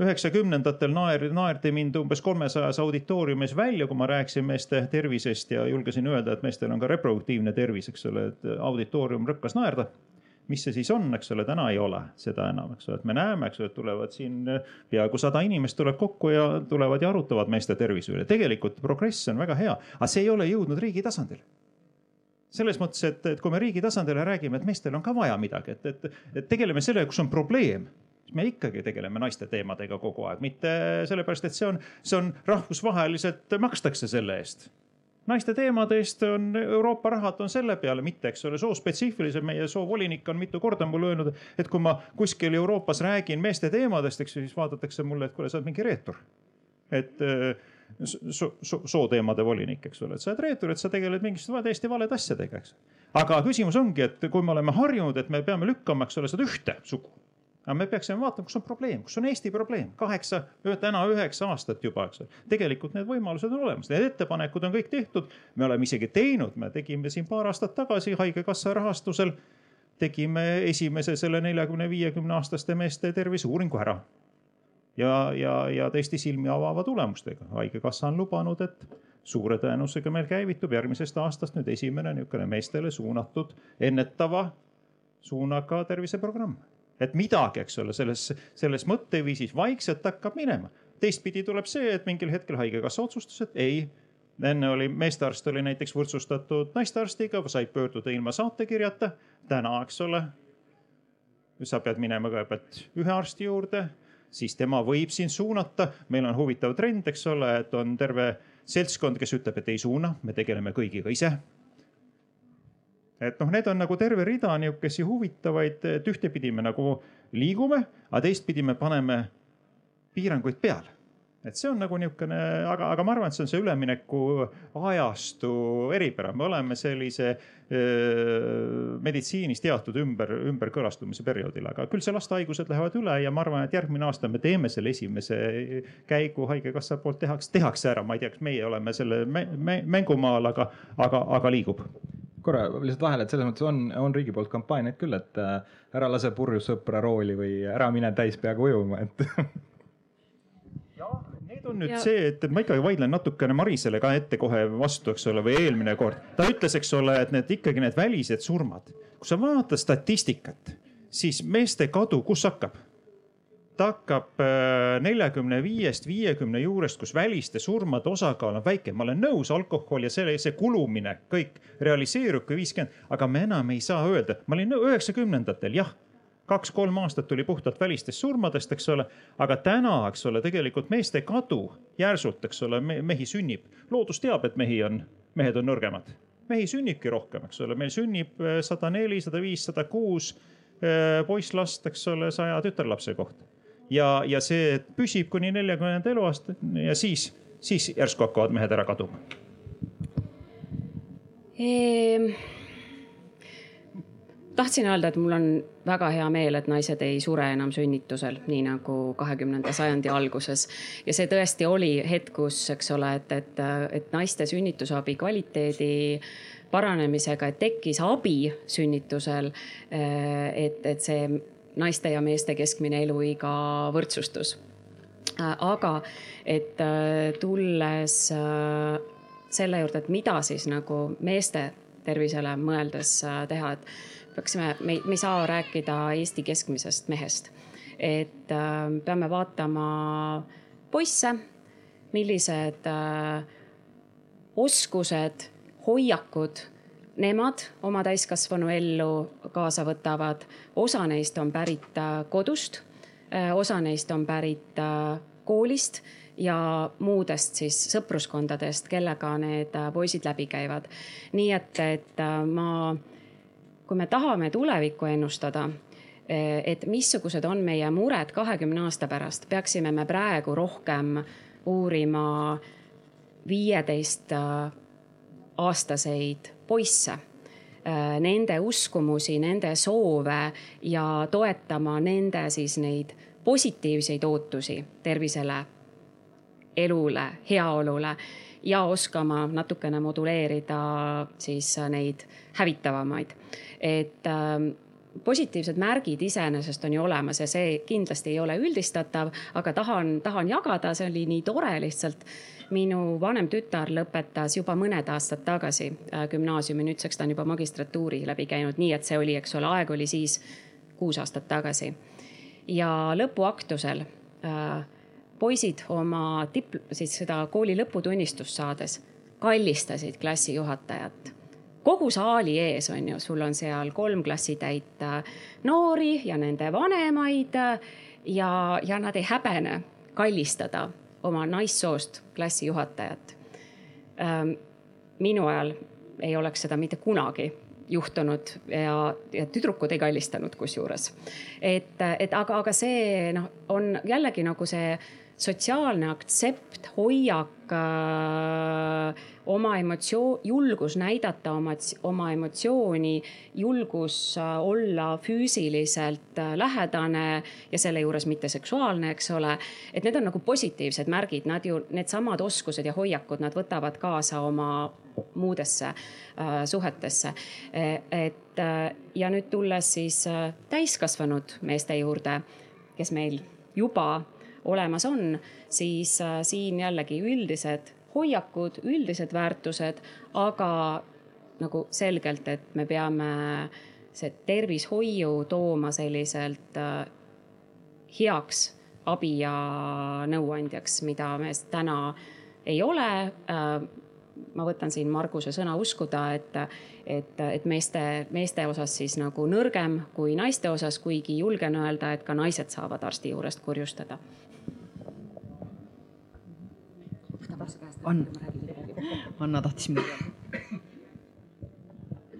üheksakümnendatel naer, naerdi mind umbes kolmesajas auditooriumis välja, kui ma rääkisin meeste tervisest ja julgesin öelda, et meestel on ka reproduktiivne tervis, eks ole, et auditoorium rõkkas naerda mis see siis on, eks ole, täna ei ole seda enam, eks ole, et me näeme, eks ole, et tulevad siin äh, peaaegu sada inimest tuleb kokku ja tulevad ja arutavad meeste tervise üle. tegelikult progress on väga hea, aga see ei ole jõudnud riigi tasandile selles mõttes, et, et kui me riigi tasandile räägime, et meestel on ka vaja midagi, et, et, et tegeleme sellega, kus on probleem siis me ikkagi tegeleme naiste teemadega kogu aeg, mitte sellepärast, et see on, see on rahvusvaheliselt makstakse selle eest naiste teemade eest on Euroopa rahad on selle peale, mitte, eks ole, soospetsiifilisem. meie soovolinik on mitu korda mulle öelnud, et kui ma kuskil Euroopas räägin meeste teemadest, eks ju, siis vaadatakse mulle, et kuule, sa oled mingi reetur. et so, so, sooteemade volinik, eks ole, et sa oled reetur, et sa tegeled mingisuguste täiesti valede asjadega, eks. aga küsimus ongi, et kui me oleme harjunud, et me peame lükkama, eks ole, seda ühte sugu aga me peaksime vaatama, kus on probleem, kus on Eesti probleem, kaheksa, täna üheksa aastat juba, eks ole. tegelikult need võimalused on olemas, need ettepanekud on kõik tehtud, me oleme isegi teinud, me tegime siin paar aastat tagasi Haigekassa rahastusel, tegime esimese selle neljakümne, viiekümne aastaste meeste terviseuuringu ära. ja, ja, ja tõesti silmi avava tulemustega, Haigekassa on lubanud, et suure tõenäosusega meil käivitub järgmisest aastast nüüd esimene niisugune meestele suunatud ennetava suunaga terviseprogramm et midagi, eks ole, selles, selles mõtteviisis vaikselt hakkab minema. teistpidi tuleb see, et mingil hetkel haigekassa otsustas, et ei, enne oli meestearst oli näiteks võrdsustatud naistearstiga, said pöörduda ilma saatekirjata. täna, eks ole, sa pead minema kõigepealt ühe arsti juurde, siis tema võib sind suunata. meil on huvitav trend, eks ole, et on terve seltskond, kes ütleb, et ei suuna, me tegeleme kõigiga ise et noh, need on nagu terve rida nihukesi huvitavaid, et ühtepidi me nagu liigume, aga teistpidi me paneme piiranguid peale. Et see on nagu niisugune, aga, aga ma arvan, et see on see ülemineku ajastu eripära, me oleme sellise öö, meditsiinis teatud ümber, ümberkõlastumise perioodil, aga küll see lastehaigused lähevad üle ja ma arvan, et järgmine aasta me teeme selle esimese käigu Haigekassa poolt tehakse, tehakse ära, ma ei tea, kas meie oleme selle mängumaal, aga, aga, aga liigub korra lihtsalt vahele, et selles mõttes on, on riigi poolt kampaaniaid küll, et äh, ära lase purjus sõpra rooli või ära mine täis peaga ujuma, et [LAUGHS] Need on nüüd ja... see, et ma ikkagi vaidlen natukene Marisele ka ette kohe vastu, eks ole, või eelmine kord. ta ütles, eks ole, et need ikkagi need välised surmad, kui sa vaatad statistikat, siis meeste kadu, kus hakkab? Ta hakkab äh, neljakümne viiest, viiekümne juurest, kus väliste surmade osakaal on väike. ma olen nõus, alkohol ja selle, see kulumine kõik realiseerub kui viiskümmend, aga me enam ei saa öelda, ma olin üheksakümnendatel, jah kaks-kolm aastat tuli puhtalt välistest surmadest, eks ole. aga täna, eks ole, tegelikult meeste kadu järsult, eks ole, mehi sünnib. loodus teab, et mehi on, mehed on nõrgemad. mehi sünnibki rohkem, eks ole, meil sünnib äh, sada neli, sada viis, sada kuus äh, poisslast, eks ole, saja tütarlapse kohta. Ja, ja see püsib kuni neljakümnenda eluaastani ja siis, siis järsku hakkavad mehed ära kaduma ehm tahtsin öelda, et mul on väga hea meel, et naised ei sure enam sünnitusel, nii nagu kahekümnenda sajandi alguses. ja see tõesti oli hetk, kus, eks ole, et, et, et naiste sünnitusabi kvaliteedi paranemisega, et tekkis abi sünnitusel. et, et see naiste ja meeste keskmine eluiga võrdsustus. aga et tulles selle juurde, et mida siis nagu meeste tervisele mõeldes teha, et peaksime, me, me ei saa rääkida Eesti keskmisest mehest. et äh, peame vaatama poisse, millised äh, oskused, hoiakud nemad oma täiskasvanu ellu kaasa võtavad. osa neist on pärit äh, kodust äh,, osa neist on pärit äh, koolist ja muudest siis sõpruskondadest, kellega need poisid läbi käivad. nii et, et ma kui me tahame tulevikku ennustada, et missugused on meie mured kahekümne aasta pärast, peaksime me praegu rohkem uurima viieteist aastaseid poisse, äh, nende uskumusi, nende soove ja toetama nende siis neid positiivseid ootusi tervisele, elule, heaolule ja oskama natukene moduleerida siis neid hävitavamaid. Et ähm, positiivsed märgid iseenesest on ju olemas ja see kindlasti ei ole üldistatav, aga tahan, tahan jagada, see oli nii tore lihtsalt. minu vanem tütar lõpetas juba mõned aastad tagasi äh, gümnaasiumi, nüüdseks ta on juba magistratuuri läbi käinud, nii et see oli, eks ole, aeg oli siis kuus aastat tagasi. ja lõpuaktusel äh, poisid oma dipl-, siis seda kooli lõputunnistust saades kallistasid klassijuhatajat kogu saali ees on ju, sul on seal kolm klassitäit äh, noori ja nende vanemaid äh, ja, ja nad ei häbene kallistada oma naissoost klassijuhatajat. Ähm, minu ajal ei oleks seda mitte kunagi juhtunud ja, ja tüdrukud ei kallistanud kusjuures. et, et aga, aga see noh, on jällegi nagu see sotsiaalne aktsept, hoiak äh, oma emotsioon, julgus näidata oma, oma emotsiooni, julgus äh, olla füüsiliselt äh, lähedane ja selle juures mitte seksuaalne, eks ole. et need on nagu positiivsed märgid, nad ju, needsamad oskused ja hoiakud, nad võtavad kaasa oma muudesse äh, suhetesse. E, et äh, ja nüüd tulles siis äh, täiskasvanud meeste juurde, kes meil juba olemas on, siis äh, siin jällegi üldised hoiakud, üldised väärtused, aga nagu selgelt, et me peame see tervishoiu tooma selliselt äh, heaks abi ja nõuandjaks, mida me täna ei ole. Äh, ma võtan siin Marguse sõna uskuda, et, et, et meeste, meeste osas siis nagu nõrgem kui naiste osas, kuigi julgen öelda, et ka naised saavad arsti juurest kurjustada. Anna tahtis midagi.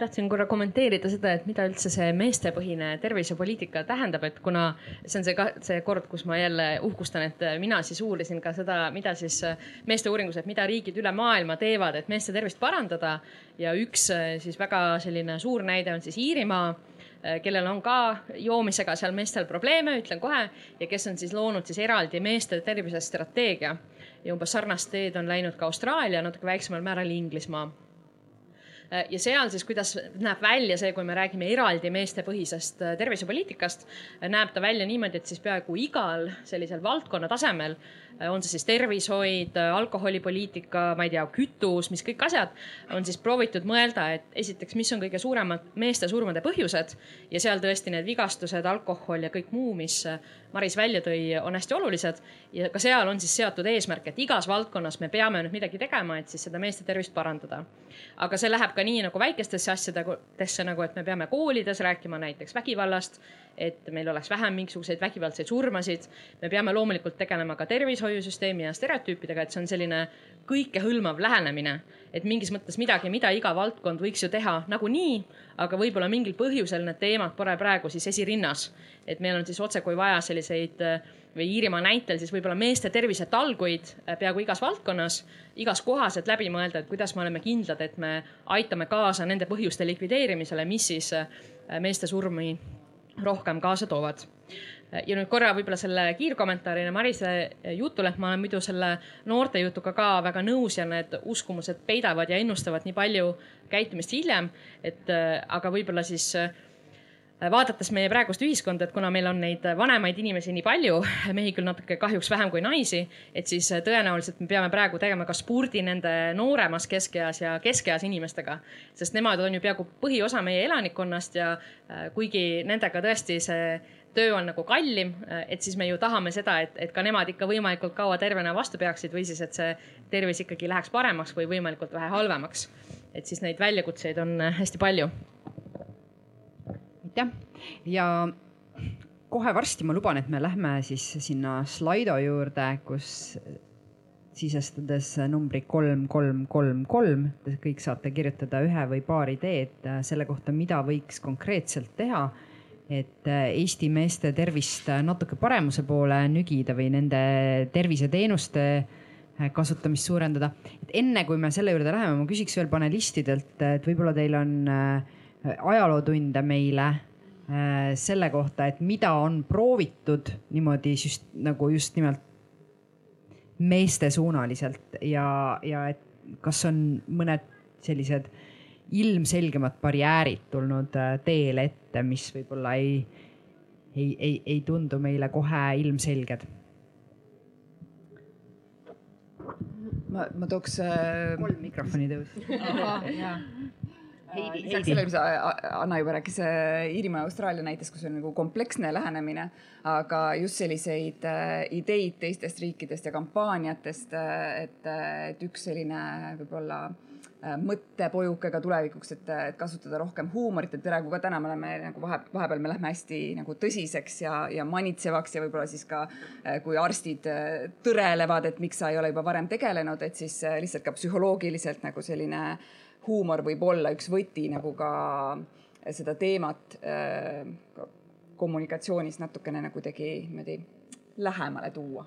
Tahtsin korra kommenteerida seda, et mida üldse see meestepõhine tervisepoliitika tähendab, et kuna see on see see kord, kus ma jälle uhkustan, et mina siis uurisin ka seda, mida siis meeste uuringus, et mida riigid üle maailma teevad, et meeste tervist parandada. ja üks siis väga selline suur näide on siis Iirimaa kellel on ka joomisega seal meestel probleeme, ütlen kohe, ja kes on siis loonud siis eraldi meeste tervisestrateegia ja umbes sarnast teed on läinud ka Austraalia, natuke väiksemal määral Inglismaa ja seal siis, kuidas näeb välja see, kui me räägime eraldi meestepõhisest äh, tervisepoliitikast, äh, näeb ta välja niimoodi, et siis peaaegu igal sellisel valdkonna tasemel on see siis tervishoid, alkoholipoliitika, ma ei tea, kütus, mis kõik asjad, on siis proovitud mõelda, et esiteks, mis on kõige suuremad meeste surmade põhjused ja seal tõesti need vigastused, alkohol ja kõik muu, mis Maris välja tõi, on hästi olulised. ja ka seal on siis seatud eesmärk, et igas valdkonnas me peame nüüd midagi tegema, et siis seda meeste tervist parandada. aga see läheb ka nii nagu väikestesse asjadesse nagu, et me peame koolides rääkima näiteks vägivallast et meil oleks vähem mingisuguseid vägivaldseid surmasid. me peame loomulikult tegelema ka tervishoiusüsteemi ja stereotüüpidega, et see on selline kõikehõlmav lähenemine. et mingis mõttes midagi, mida iga valdkond võiks ju teha nagunii, aga võib-olla mingil põhjusel need teemad pole praegu siis esirinnas. et meil on siis otsekui vaja selliseid või Iirimaa näitel siis võib-olla meeste tervisetalguid peaaegu igas valdkonnas, igas kohas, et läbi mõelda, et kuidas me oleme kindlad, et me aitame kaasa nende põhjuste likvideerimisele, mis siis meeste surmi rohkem kaasa toovad ja nüüd korra võib-olla selle kiirkommentaarina Marise jutule, et ma olen muidu selle noorte jutuga ka väga nõus ja need uskumused peidavad ja ennustavad nii palju käitumist hiljem. et aga võib-olla siis Äh, vaadates meie praegust ühiskonda, et kuna meil on neid vanemaid inimesi nii palju, [LAUGHS] mehi küll natuke kahjuks vähem kui naisi, et siis äh, tõenäoliselt me peame praegu tegema ka spurdi nende nooremas keskeas ja keskeas inimestega. sest nemad on ju peaaegu põhiosa meie elanikkonnast ja äh, kuigi nendega tõesti see töö on nagu kallim, et siis me ju tahame seda, et, et ka nemad ikka võimalikult kaua tervena vastu peaksid või siis, et see tervis ikkagi läheks paremaks või võimalikult vähe halvemaks. et siis neid väljakutseid on hästi palju aitäh ja kohe varsti ma luban, et me lähme siis sinna Slido juurde, kus sisestades numbri kolm, kolm, kolm, kolm, te kõik saate kirjutada ühe või paar ideed selle kohta, mida võiks konkreetselt teha, et Eesti meeste tervist natuke paremuse poole nügida või nende terviseteenuste kasutamist suurendada. et enne kui me selle juurde läheme, ma küsiks veel panelistidelt, et võib-olla teil on äh, ajalootunde meile äh, selle kohta, et mida on proovitud niimoodi just nagu just nimelt meestesuunaliselt ja, ja et kas on mõned sellised ilmselgemad barjäärid tulnud äh, teele ette, mis võib-olla ei, ei, ei, ei tundu meile kohe ilmselged? Ma, ma tooks äh.... kolm mikrofoni tõus. [LAUGHS] Heidi, lisaks sellele, mis Anna juba rääkis Iirimaa ja Austraalia näites, kus on nagu kompleksne lähenemine, aga just selliseid äh, ideid teistest riikidest ja kampaaniatest, äh, et, äh, et üks selline võib-olla mõttepojuke ka tulevikuks, et, et kasutada rohkem huumorit, et praegu ka täna me oleme nagu vahe, vahepeal me lähme hästi nagu tõsiseks ja, ja manitsevaks ja võib-olla siis ka kui arstid tõrelevad, et miks sa ei ole juba varem tegelenud, et siis lihtsalt ka psühholoogiliselt nagu selline äh, huumor võib olla üks võti nagu ka seda teemat äh, kommunikatsioonis natukene nagu kuidagi niimoodi lähemale tuua.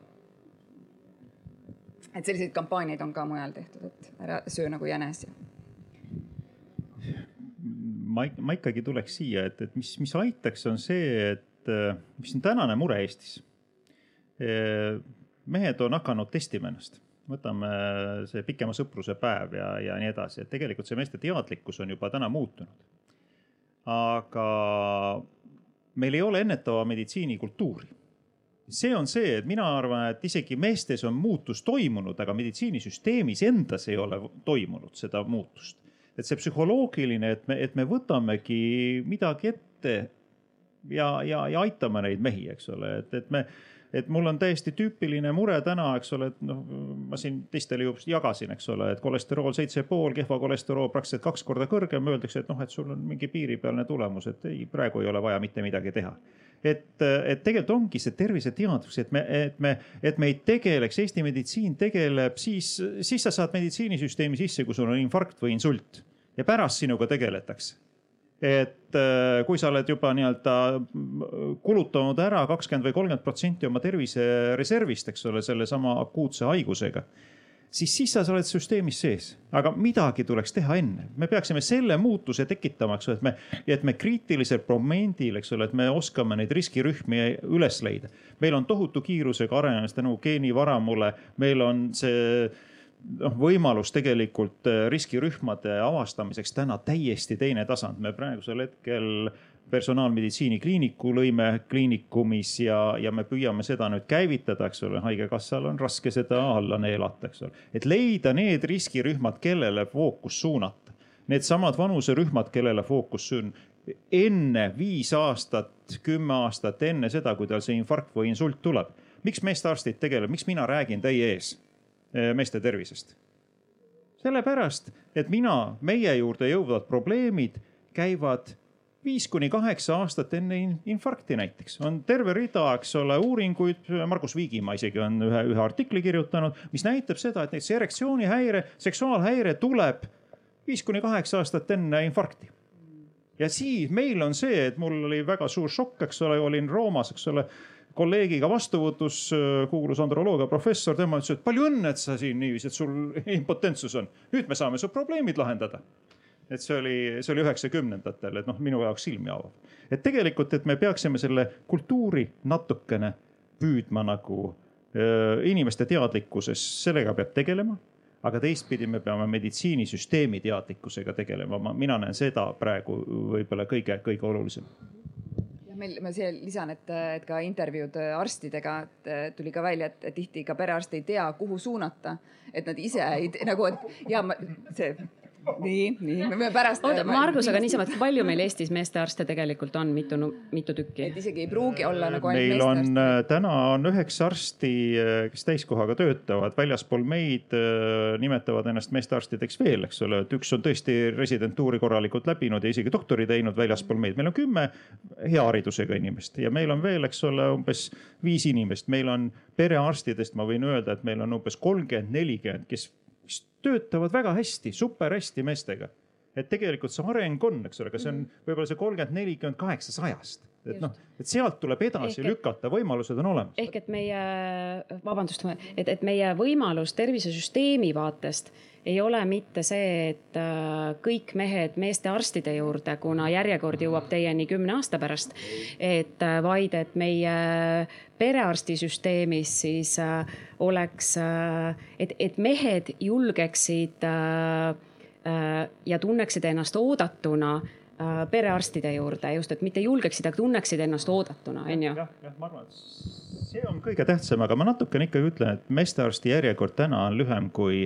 et selliseid kampaaniaid on ka mujal tehtud, et ära söö nagu jänes. ma, ma ikkagi tuleks siia, et, et mis, mis aitaks, on see, et äh, mis on tänane mure Eestis. Äh, mehed on hakanud testima ennast võtame see pikema sõpruse päev ja, ja nii edasi, et tegelikult see meeste teadlikkus on juba täna muutunud. aga meil ei ole ennetava meditsiini kultuuri. see on see, et mina arvan, et isegi meestes on muutus toimunud, aga meditsiinisüsteemis endas ei ole toimunud seda muutust. et see psühholoogiline, et me, et me võtamegi midagi ette ja, ja, ja aitame neid mehi, eks ole, et, et me et mul on täiesti tüüpiline mure täna, eks ole, et noh, ma siin teistele ju jagasin, eks ole, et kolesterool seitse pool, kehva kolesterool praktiliselt kaks korda kõrgem, öeldakse, et noh, et sul on mingi piiripealne tulemus, et ei, praegu ei ole vaja mitte midagi teha. Et, et tegelikult ongi see terviseteadvus, et me, et me, et me ei tegeleks, Eesti meditsiin tegeleb siis, siis sa saad meditsiinisüsteemi sisse, kui sul on infarkt või insult. Ja pärast sinuga tegeletakse et äh, kui sa oled juba nii-öelda kulutanud ära kakskümmend või kolmkümmend protsenti oma tervisereservist, eks ole, sellesama akuutse haigusega, siis, siis sa oled süsteemis sees. aga midagi tuleks teha enne, me peaksime selle muutuse tekitama, eks ole, et me, et me kriitilisel momendil, eks ole, et me oskame neid riskirühmi üles leida. meil on tohutu kiirusega arenemist tänu geenivaramule, meil on see noh, võimalus tegelikult äh, riskirühmade avastamiseks täna täiesti teine tasand. me praegusel hetkel personaalmeditsiini kliiniku lõime kliinikumis ja, ja me püüame seda nüüd käivitada, eks ole, haigekassal on raske seda alla neelata, eks ole. et leida need riskirühmad, kellele fookus suunata. Needsamad vanuserühmad, kellele fookus on enne viis aastat, kümme aastat enne seda, kui tal see infarkt või insult tuleb. miks meestearstid tegelevad, miks mina räägin teie ees? Eh, meeste tervisest. sellepärast, et mina, meie juurde jõuavad probleemid käivad viis kuni kaheksa aastat enne infarkti näiteks. on terve rida, eks ole, uuringuid, Margus Viigimaa isegi on ühe, ühe artikli kirjutanud, mis näitab seda, et näiteks erektsioonihäire, seksuaalhäire tuleb viis kuni kaheksa aastat enne infarkti ja siis meil on see, et mul oli väga suur šokk, eks ole, olin Roomas, eks ole kolleegiga vastuvõtus, äh, kuulus androloogia professor, tema ütles, et palju õnne, et sa siin niiviisi, et sul [LAUGHS] impotentsus on. nüüd me saame su probleemid lahendada. et see oli, see oli üheksakümnendatel, et noh, minu jaoks silmi avav. et tegelikult, et me peaksime selle kultuuri natukene püüdma nagu öö, äh, inimeste teadlikkuses, sellega peab tegelema aga teistpidi me peame meditsiinisüsteemi teadlikkusega tegelema, ma, mina näen seda praegu võib-olla kõige, kõige olulisem meil, ma siia lisan, et, et ka intervjuud arstidega tuli ka välja, et tihti ka perearst ei tea, kuhu suunata. et nad ise ei nagu, et ja ma, see nii, nii, me võime pärast. oota, Margus, aga niisama, et palju meil Eestis meestearste tegelikult on, mitu, mitu tükki? et isegi ei pruugi olla nagu ainult meil on, äh, täna on üheksa arsti, äh, kes täiskohaga töötavad, väljaspool meid äh, nimetavad ennast meestearstideks veel, eks ole, et üks on tõesti residentuuri korralikult läbinud ja isegi doktori teinud väljaspool meid. meil on kümme hea haridusega inimest ja meil on veel, eks ole, umbes viis inimest, meil on perearstidest, ma võin öelda, et meil on umbes kolmkümmend, nelikümmend, kes töötavad väga hästi, super hästi meestega. et tegelikult see areng on, eks ole, aga see on mhm. võib-olla see kolmkümmend, nelikümmend kaheksa sajast et noh, et sealt tuleb edasi ehk lükata, võimalused on olemas. ehk et meie, vabandust, et, et meie võimalus tervisesüsteemi vaatest ei ole mitte see, et äh, kõik mehed meestearstide juurde, kuna järjekord jõuab teieni kümne aasta pärast. et äh, vaid, et meie perearstisüsteemis siis äh, oleks, et, et mehed julgeksid ja tunneksid ennast oodatuna perearstide juurde just, et mitte julgeksid, aga tunneksid ennast oodatuna, on ju. jah, jah, ma arvan, et see on kõige tähtsam, aga ma natukene ikkagi ütlen, et meestearsti järjekord täna on lühem kui,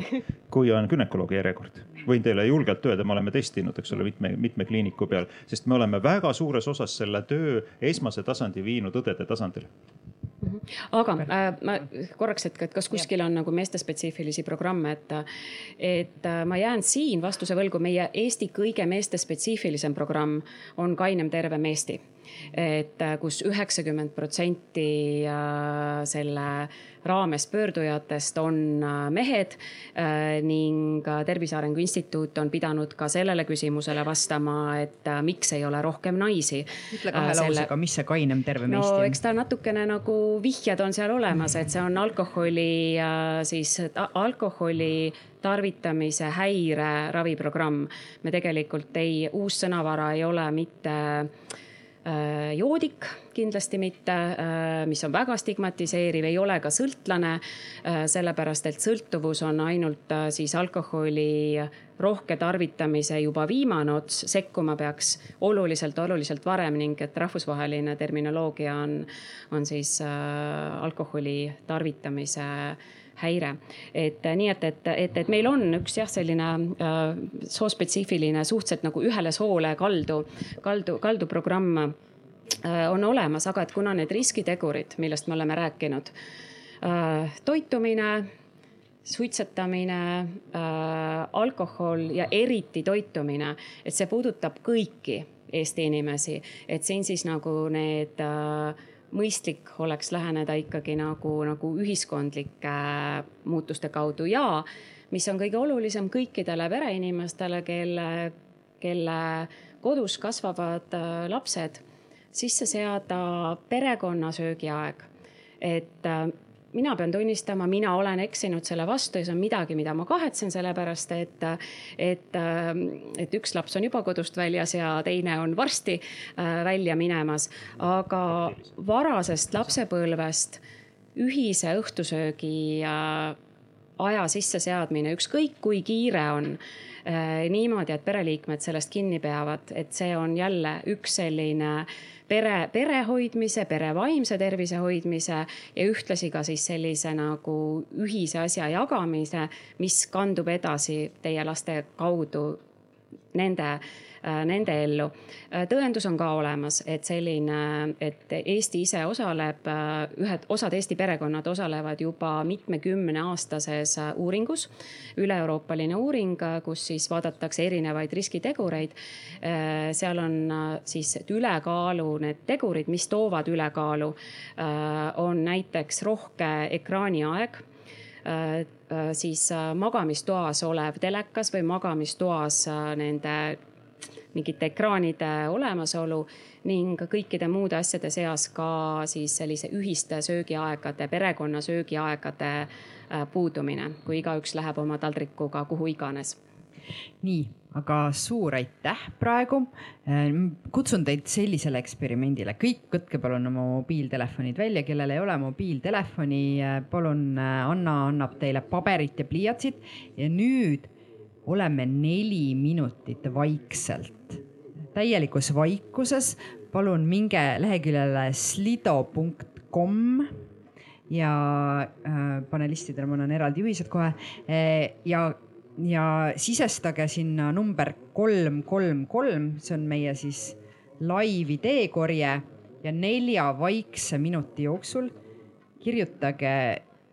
kui on günekoloogi järjekord. võin teile julgelt öelda, me oleme testinud, eks ole, mitme, mitme kliiniku peal, sest me oleme väga suures osas selle töö esmase tasandi viinud õdede tasandile. Aga äh, ma korraks, et kas kuskil on nagu meestespetsiifilisi programme, et, et äh, ma jään siin vastuse võlgu, meie Eesti kõige meestespetsiifilisem programm on Kainem terve meesti et äh, kus üheksakümmend protsenti äh, selle raames pöördujatest on äh, mehed ning Tervise Arengu Instituut on pidanud ka sellele küsimusele vastama, et miks ei ole rohkem naisi. ütle kahe selle... lausega, mis see kainem terve meist on? no eks ta natukene nagu vihjed on seal olemas, et see on alkoholi siis alkoholi tarvitamise häire raviprogramm. me tegelikult ei, uus sõnavara ei ole mitte joodik, kindlasti mitte, äh, mis on väga stigmatiseeriv, ei ole ka sõltlane. Äh, sellepärast, et sõltuvus on ainult siis alkoholi rohke tarvitamise juba viimane ots, sekkuma peaks oluliselt, oluliselt varem ning et rahvusvaheline terminoloogia on, on siis äh, alkoholi tarvitamise häire. et nii, et, et, et, et meil on üks jah, selline äh, soospetsiifiline suhteliselt nagu ühele soole kaldu, kaldu, kaldu programm on olemas, aga et kuna need riskitegurid, millest me oleme rääkinud, toitumine, suitsetamine äh,, alkohol ja eriti toitumine, et see puudutab kõiki Eesti inimesi, et siin siis nagu need äh, mõistlik oleks läheneda ikkagi nagu, nagu ühiskondlike äh, muutuste kaudu ja mis on kõige olulisem kõikidele pereinimestele, kelle, kelle kodus kasvavad äh, lapsed, sisse seada perekonna söögiaeg. et äh, mina pean tunnistama, mina olen eksinud selle vastu ja see on midagi, mida ma kahetsen, sellepärast et, et, et üks laps on juba kodust väljas ja teine on varsti äh, välja minemas. aga varasest lapsepõlvest ühise õhtusöögi äh, aja sisseseadmine, ükskõik kui kiire on äh, niimoodi, et pereliikmed sellest kinni peavad, et see on jälle üks selline äh, pere, pere hoidmise, pere vaimse tervise hoidmise ja ühtlasi ka siis sellise nagu ühise asja jagamise, mis kandub edasi teie laste kaudu nende nende ellu. Äh, tõendus on ka olemas, et selline, et Eesti ise osaleb, äh, ühed, osad Eesti perekonnad osalevad juba mitmekümneaastases uuringus, üle-euroopaline uuring, kus siis vaadatakse erinevaid riskitegureid. seal on siis ülekaalu need tegurid, mis toovad ülekaalu, on näiteks rohke ekraaniaeg siis magamistoas olev telekas või magamistoas nende mingite ekraanide olemasolu ning kõikide muude asjade seas ka siis sellise ühiste söögiaegade, perekonna söögiaegade äh, puudumine, kui igaüks läheb oma taldrikuga kuhu iganes. Nii, aga suur aitäh praegu. Äh, kutsun teid sellisele eksperimendile, kõik võtke palun oma mobiiltelefonid välja, kellel ei ole mobiiltelefoni, äh, palun Anna annab teile paberit ja pliiatsit ja nüüd oleme neli minutit vaikselt, täielikus vaikuses. palun minge leheküljele slido.com ja äh, panelistidele ma annan eraldi juhised kohe. E, ja, ja sisestage sinna number kolm, kolm, kolm, see on meie siis live ideekorje ja nelja vaikse minuti jooksul kirjutage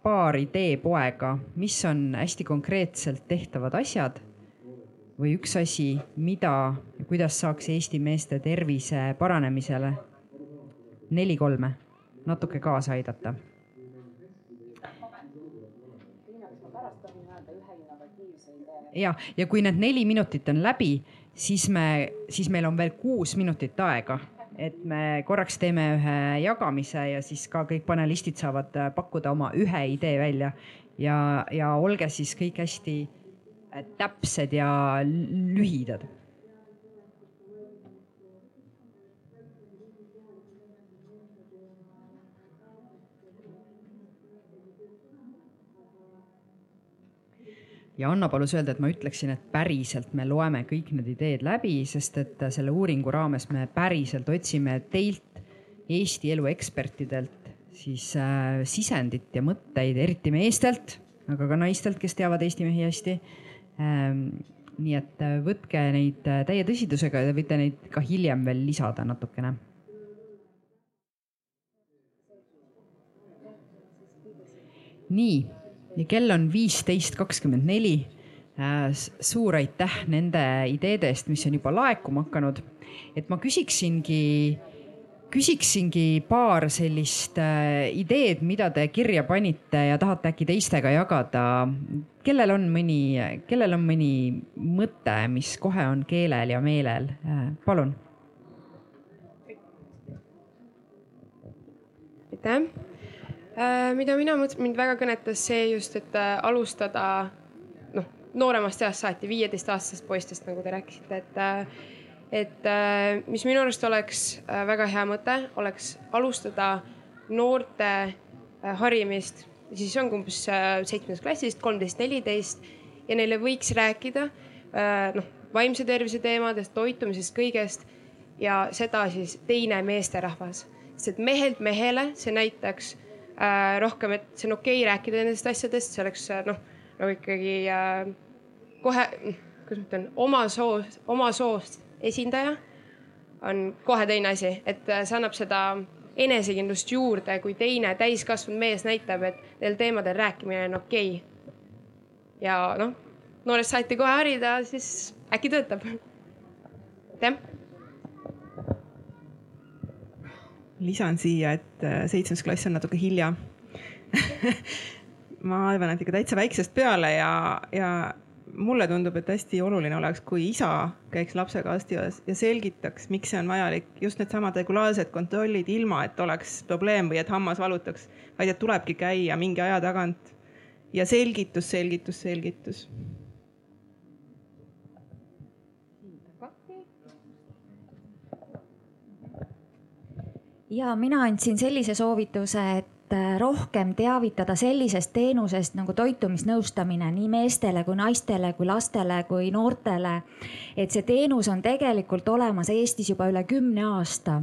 paar ideepoega, mis on hästi konkreetselt tehtavad asjad või üks asi, mida ja kuidas saaks Eesti meeste tervise paranemisele? Neli kolme natuke kaasa aidata? ja, ja kui need neli minutit on läbi, siis me, siis meil on veel kuus minutit aega, et me korraks teeme ühe jagamise ja siis ka kõik panelistid saavad pakkuda oma ühe idee välja. Ja, ja olge siis kõik hästi täpsed ja lühidad. ja Anna palus öelda, et ma ütleksin, et päriselt me loeme kõik need ideed läbi, sest et selle uuringu raames me päriselt otsime teilt, Eesti elu ekspertidelt siis äh, sisendit ja mõtteid, eriti meestelt, aga ka naistelt, kes teavad Eesti mehi hästi nii et äh, võtke neid äh, täie tõsidusega ja te võite neid ka hiljem veel lisada natukene. nii, ja kell on viisteist kakskümmend neli. Äh, suur aitäh nende ideede eest, mis on juba laekuma hakanud. et ma küsiksingi küsiksingi paar sellist äh, ideed, mida te kirja panite ja tahate äkki teistega jagada. kellel on mõni, kellel on mõni mõte, mis kohe on keelel ja meelel, äh, palun. aitäh. Äh, mida mina mõtlesin, mind väga kõnetas see just, et alustada noh, nooremast east saati, viieteistaastasest poistest, nagu te rääkisite, et et äh, mis minu arust oleks äh, väga hea mõte, oleks alustada noorte äh, harimist, siis ongi umbes seitsmendast klassist, kolmteist, neliteist. Ja neile võiks rääkida noh, vaimse tervise teemadest, toitumisest, kõigest. Ja seda siis teine meesterahvas, sest et mehelt mehele see näitaks äh, rohkem, et see on okei okay rääkida nendest asjadest, see oleks noh, nagu ikkagi äh, kohe, kuidas ma ütlen, oma soo, oma soost esindaja on kohe teine asi, et see annab seda enesekindlust juurde, kui teine täiskasvanud mees näitab, et neil teemadel rääkimine on okei okay.. ja noh, noorest saati kohe harida, siis äkki töötab. aitäh. lisan siia, et äh, seitsmes klass on natuke hilja [LAUGHS] ma arvan, et ikka täitsa väiksest peale ja, ja mulle tundub, et hästi oluline oleks, kui isa käiks lapsega arsti juures ja selgitaks, miks see on vajalik, just needsamad regulaarsed kontrollid, ilma et oleks probleem või et hammas valutaks, vaid et tulebki käia mingi aja tagant ja selgitus, selgitus, selgitus. ja mina andsin sellise soovituse, et rohkem teavitada sellisest teenusest nagu toitumisnõustamine nii meestele kui naistele kui lastele kui noortele. et see teenus on tegelikult olemas Eestis juba üle kümne aasta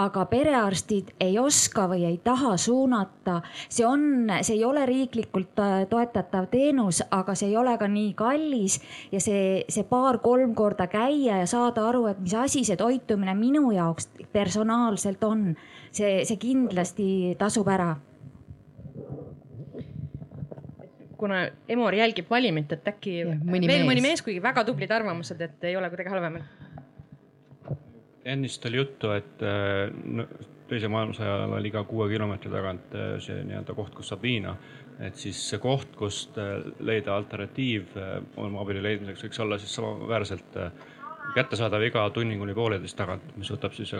aga perearstid ei oska või ei taha suunata. see on, see ei ole riiklikult äh, toetatav teenus, aga see ei ole ka nii kallis ja see, see paar-kolm korda käia ja saada aru, et mis asi see toitumine minu jaoks personaalselt on, see, see kindlasti tasub ära kuna Emor jälgib valimit, et äkki ja, mõni veel mees. mõni mees, kuigi väga tublid arvamused, et ei ole kuidagi halvem ennist oli juttu, et äh, teise maailmasõja ajal oli iga kuue kilomeetri tagant äh, see nii-öelda koht, kus saab viina. et siis see koht, kust äh, leida alternatiiv oma abielu leidmiseks, võiks olla siis samaväärselt kättesaadav iga tunni kuni pooleteist tagant, mis võtab siis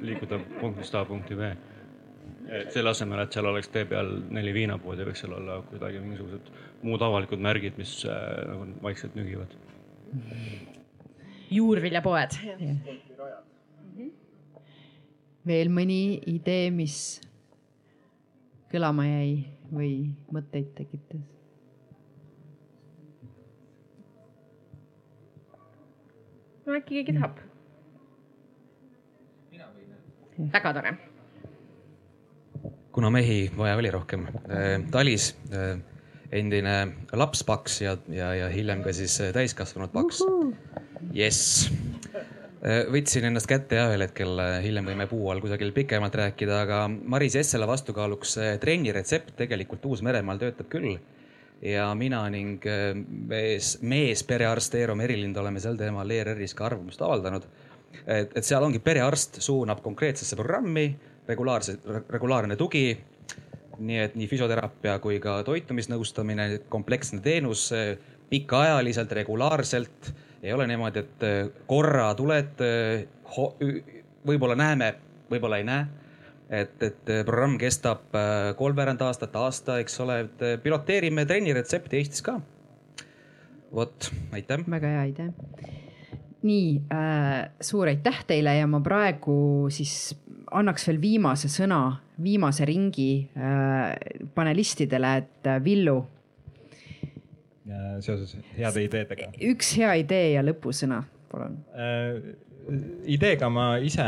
liikuda punktist A punkti B. et selle asemel, et seal oleks tee peal neli viinapoodi, võiks seal olla kuidagi mingisugused muud avalikud märgid, mis nagu vaikselt nügivad. juurviljapoed veel mõni idee, mis kõlama jäi või mõtteid tekitas? no äkki keegi tahab? väga tore. kuna mehi vaja oli rohkem äh,, Talis äh, endine lapspaks ja, ja, ja hiljem ka siis äh, täiskasvanud paks. jess võtsin ennast kätte ja ühel hetkel äh, hiljem võime puu all kusagil pikemalt rääkida, aga Maris Jessele vastukaaluks äh, trenni retsept tegelikult Uus-Meremaal töötab küll. ja mina ning mees, meesperearst Eero Merilind oleme sel teemal ERR-is ka arvamust avaldanud. et, et seal ongi perearst suunab konkreetsesse programmi regulaarse, regulaarne tugi nii et nii füsioteraapia kui ka toitumisnõustamine, kompleksne teenus pikaajaliselt, regulaarselt ei ole niimoodi, et äh, korra tuled, äh, võib-olla näeme, võib-olla ei näe. et, et äh, programm kestab kolmveerand aastat, aasta, eks ole, et piloteerime trenniretsepti Eestis ka. vot, aitäh. väga hea idee. nii äh,, suur aitäh teile ja ma praegu siis annaks veel viimase sõna, viimase ringi äh, panelistidele, et Villu seoses heade ideedega. üks hea idee ja lõpusõna, palun äh,. ideega ma ise,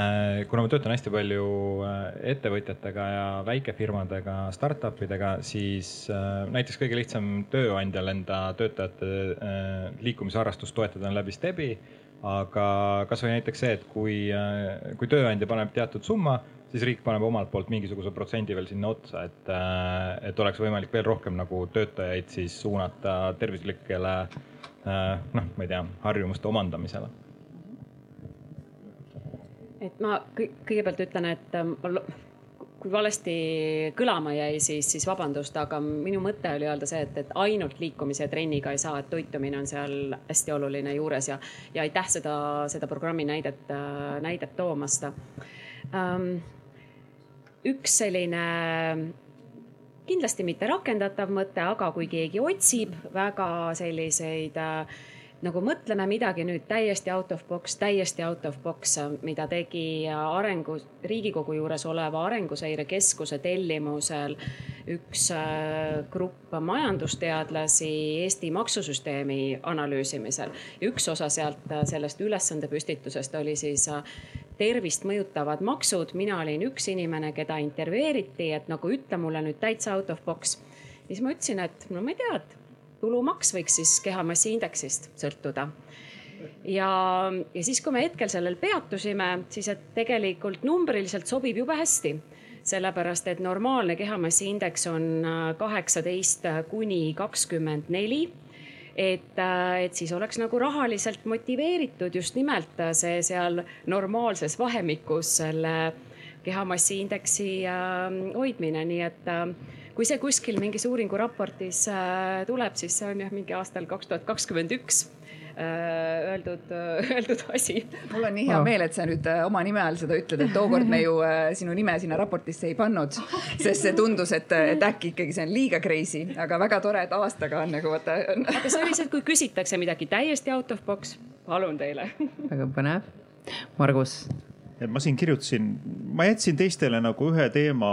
kuna ma töötan hästi palju äh, ettevõtjatega ja väikefirmadega, startup idega, siis äh, näiteks kõige lihtsam tööandjal enda töötajate äh, liikumisharrastust toetada on läbi Stebi aga kasvõi näiteks see, et kui, äh, kui tööandja paneb teatud summa siis riik paneb omalt poolt mingisuguse protsendi veel sinna otsa, et, äh, et oleks võimalik veel rohkem nagu töötajaid siis suunata tervislikele äh, noh, ma ei tea, harjumuste omandamisele. et ma kõigepealt ütlen, et ähm, kui valesti kõlama jäi, siis, siis vabandust, aga minu mõte oli öelda see, et, et ainult liikumise ja trenniga ei saa, et toitumine on seal hästi oluline juures ja, ja aitäh seda, seda programmi näidet, äh, näidet toomast um, üks selline kindlasti mitte rakendatav mõte, aga kui keegi otsib väga selliseid äh, nagu mõtleme midagi nüüd täiesti out of box, täiesti out of box, mida tegi arengu, Riigikogu juures oleva Arenguseire Keskuse tellimusel üks äh, grupp majandusteadlasi Eesti maksusüsteemi analüüsimisel. üks osa sealt, äh, sellest ülesandepüstitusest oli siis tervist mõjutavad maksud. mina olin üks inimene, keda intervjueeriti, et nagu ütle mulle nüüd täitsa out of box. siis ma ütlesin, et no ma ei tea, et tulumaks võiks siis kehamassi indeksist sõltuda. Ja, ja siis, kui me hetkel sellel peatusime, siis et tegelikult numbriliselt sobib jube hästi sellepärast et normaalne kehamassiindeks on äh, kaheksateist kuni kakskümmend neli. Et, äh, et siis oleks nagu rahaliselt motiveeritud just nimelt äh, see seal normaalses vahemikus selle kehamassiindeksi hoidmine, nii et kui see kuskil mingis uuringuraportis tuleb, siis see on jah, mingi aastal kaks tuhat kakskümmend üks Äh, öeldud, äh, [LAUGHS] öeldud asi. mul on nii hea meel, et sa nüüd äh, oma nime all seda ütled, et tookord me ju sinu nime sinna raportisse ei pannud, sest see tundus, et, et äkki ikkagi see on liiga crazy, aga väga tore, et aastaga on nagu vaata. aga see on lihtsalt, kui küsitakse midagi täiesti out of box, palun teile. väga põnev. Margus et ma siin kirjutasin, ma jätsin teistele nagu ühe teema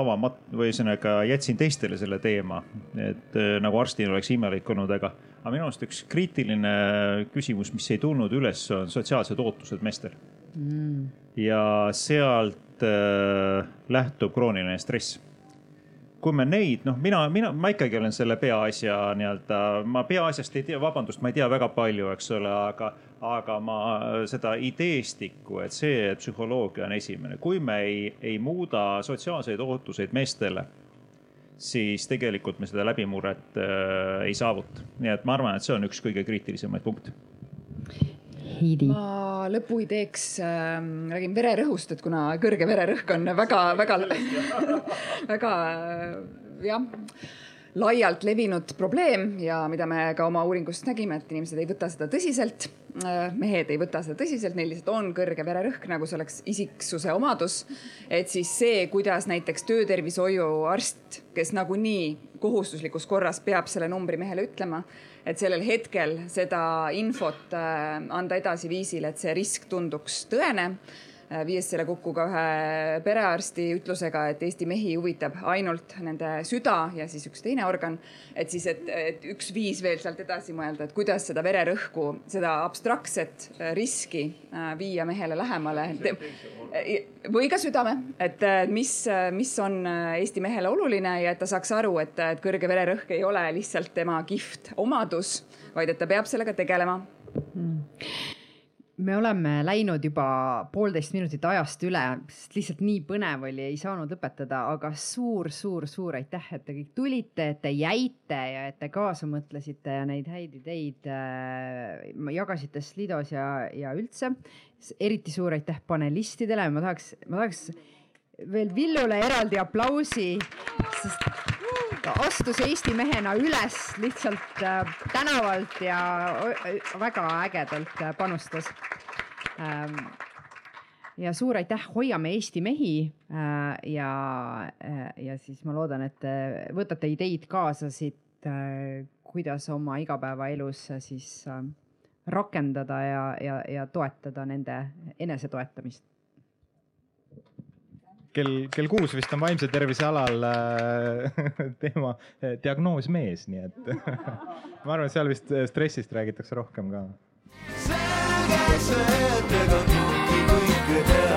avamata või ühesõnaga jätsin teistele selle teema, et nagu arstil oleks imelik olnud, aga aga minu arust üks kriitiline küsimus, mis ei tulnud üles, on sotsiaalsed ootused meestel mm.. ja sealt äh, lähtub krooniline stress. Kui me neid, noh, mina, mina, ma ikkagi olen selle peaasja nii-öelda, ma peaasjast ei tea, vabandust, ma ei tea väga palju, eks ole, aga, aga ma seda ideestikku, et see psühholoogia on esimene, kui me ei, ei muuda sotsiaalseid ootuseid meestele siis tegelikult me seda läbimurret äh, ei saavuta. nii et ma arvan, et see on üks kõige kriitilisemaid punkte. Heidi. ma lõpuideeks äh, räägin vererõhust, et kuna kõrge vererõhk on väga-väga, väga [LAUGHS] jah laialt levinud probleem ja mida me ka oma uuringust nägime, et inimesed ei võta seda tõsiselt. Äh, mehed ei võta seda tõsiselt, neil lihtsalt on kõrge vererõhk, nagu see oleks isiksuse omadus. et siis see, kuidas näiteks töötervishoiuarst, kes nagunii kohustuslikus korras peab selle numbri mehele ütlema, et sellel hetkel seda infot äh, anda edasi viisil, et see risk tunduks tõene viies selle kokku ka ühe perearsti ütlusega, et Eesti mehi huvitab ainult nende süda ja siis üks teine organ. et siis, et, et üks viis veel sealt edasi mõelda, et kuidas seda vererõhku, seda abstraktset äh, riski äh, viia mehele lähemale. või ka südame, et mis, mis on Eesti mehele oluline ja et ta saaks aru, et, et kõrge vererõhk ei ole lihtsalt tema kihvt omadus, vaid et ta peab sellega tegelema mm me oleme läinud juba poolteist minutit ajast üle, sest lihtsalt nii põnev oli, ei saanud lõpetada, aga suur-suur-suur aitäh, et te kõik tulite, et te jäite ja et te kaasa mõtlesite ja neid häid ideid äh, jagasite Slidos ja, ja üldse. eriti suur aitäh panelistidele, ma tahaks, ma tahaks veel Villule eraldi aplausi, sest astus Eesti mehena üles lihtsalt äh, tänavalt ja väga ägedalt äh, panustas ähm,. ja suur aitäh, hoiame Eesti mehi äh, ja, ja siis ma loodan, et te võtate ideid kaasa siit, kuidas oma igapäevaelus siis rakendada ja, ja, ja toetada nende enesetoetamist kell, kell kuus vist on vaimse tervise alal äh, [LAUGHS] teema äh, diagnoos mees, nii et [LAUGHS] ma arvan, et seal vist äh, stressist räägitakse rohkem ka. selge see, et ega kõike kõike teha.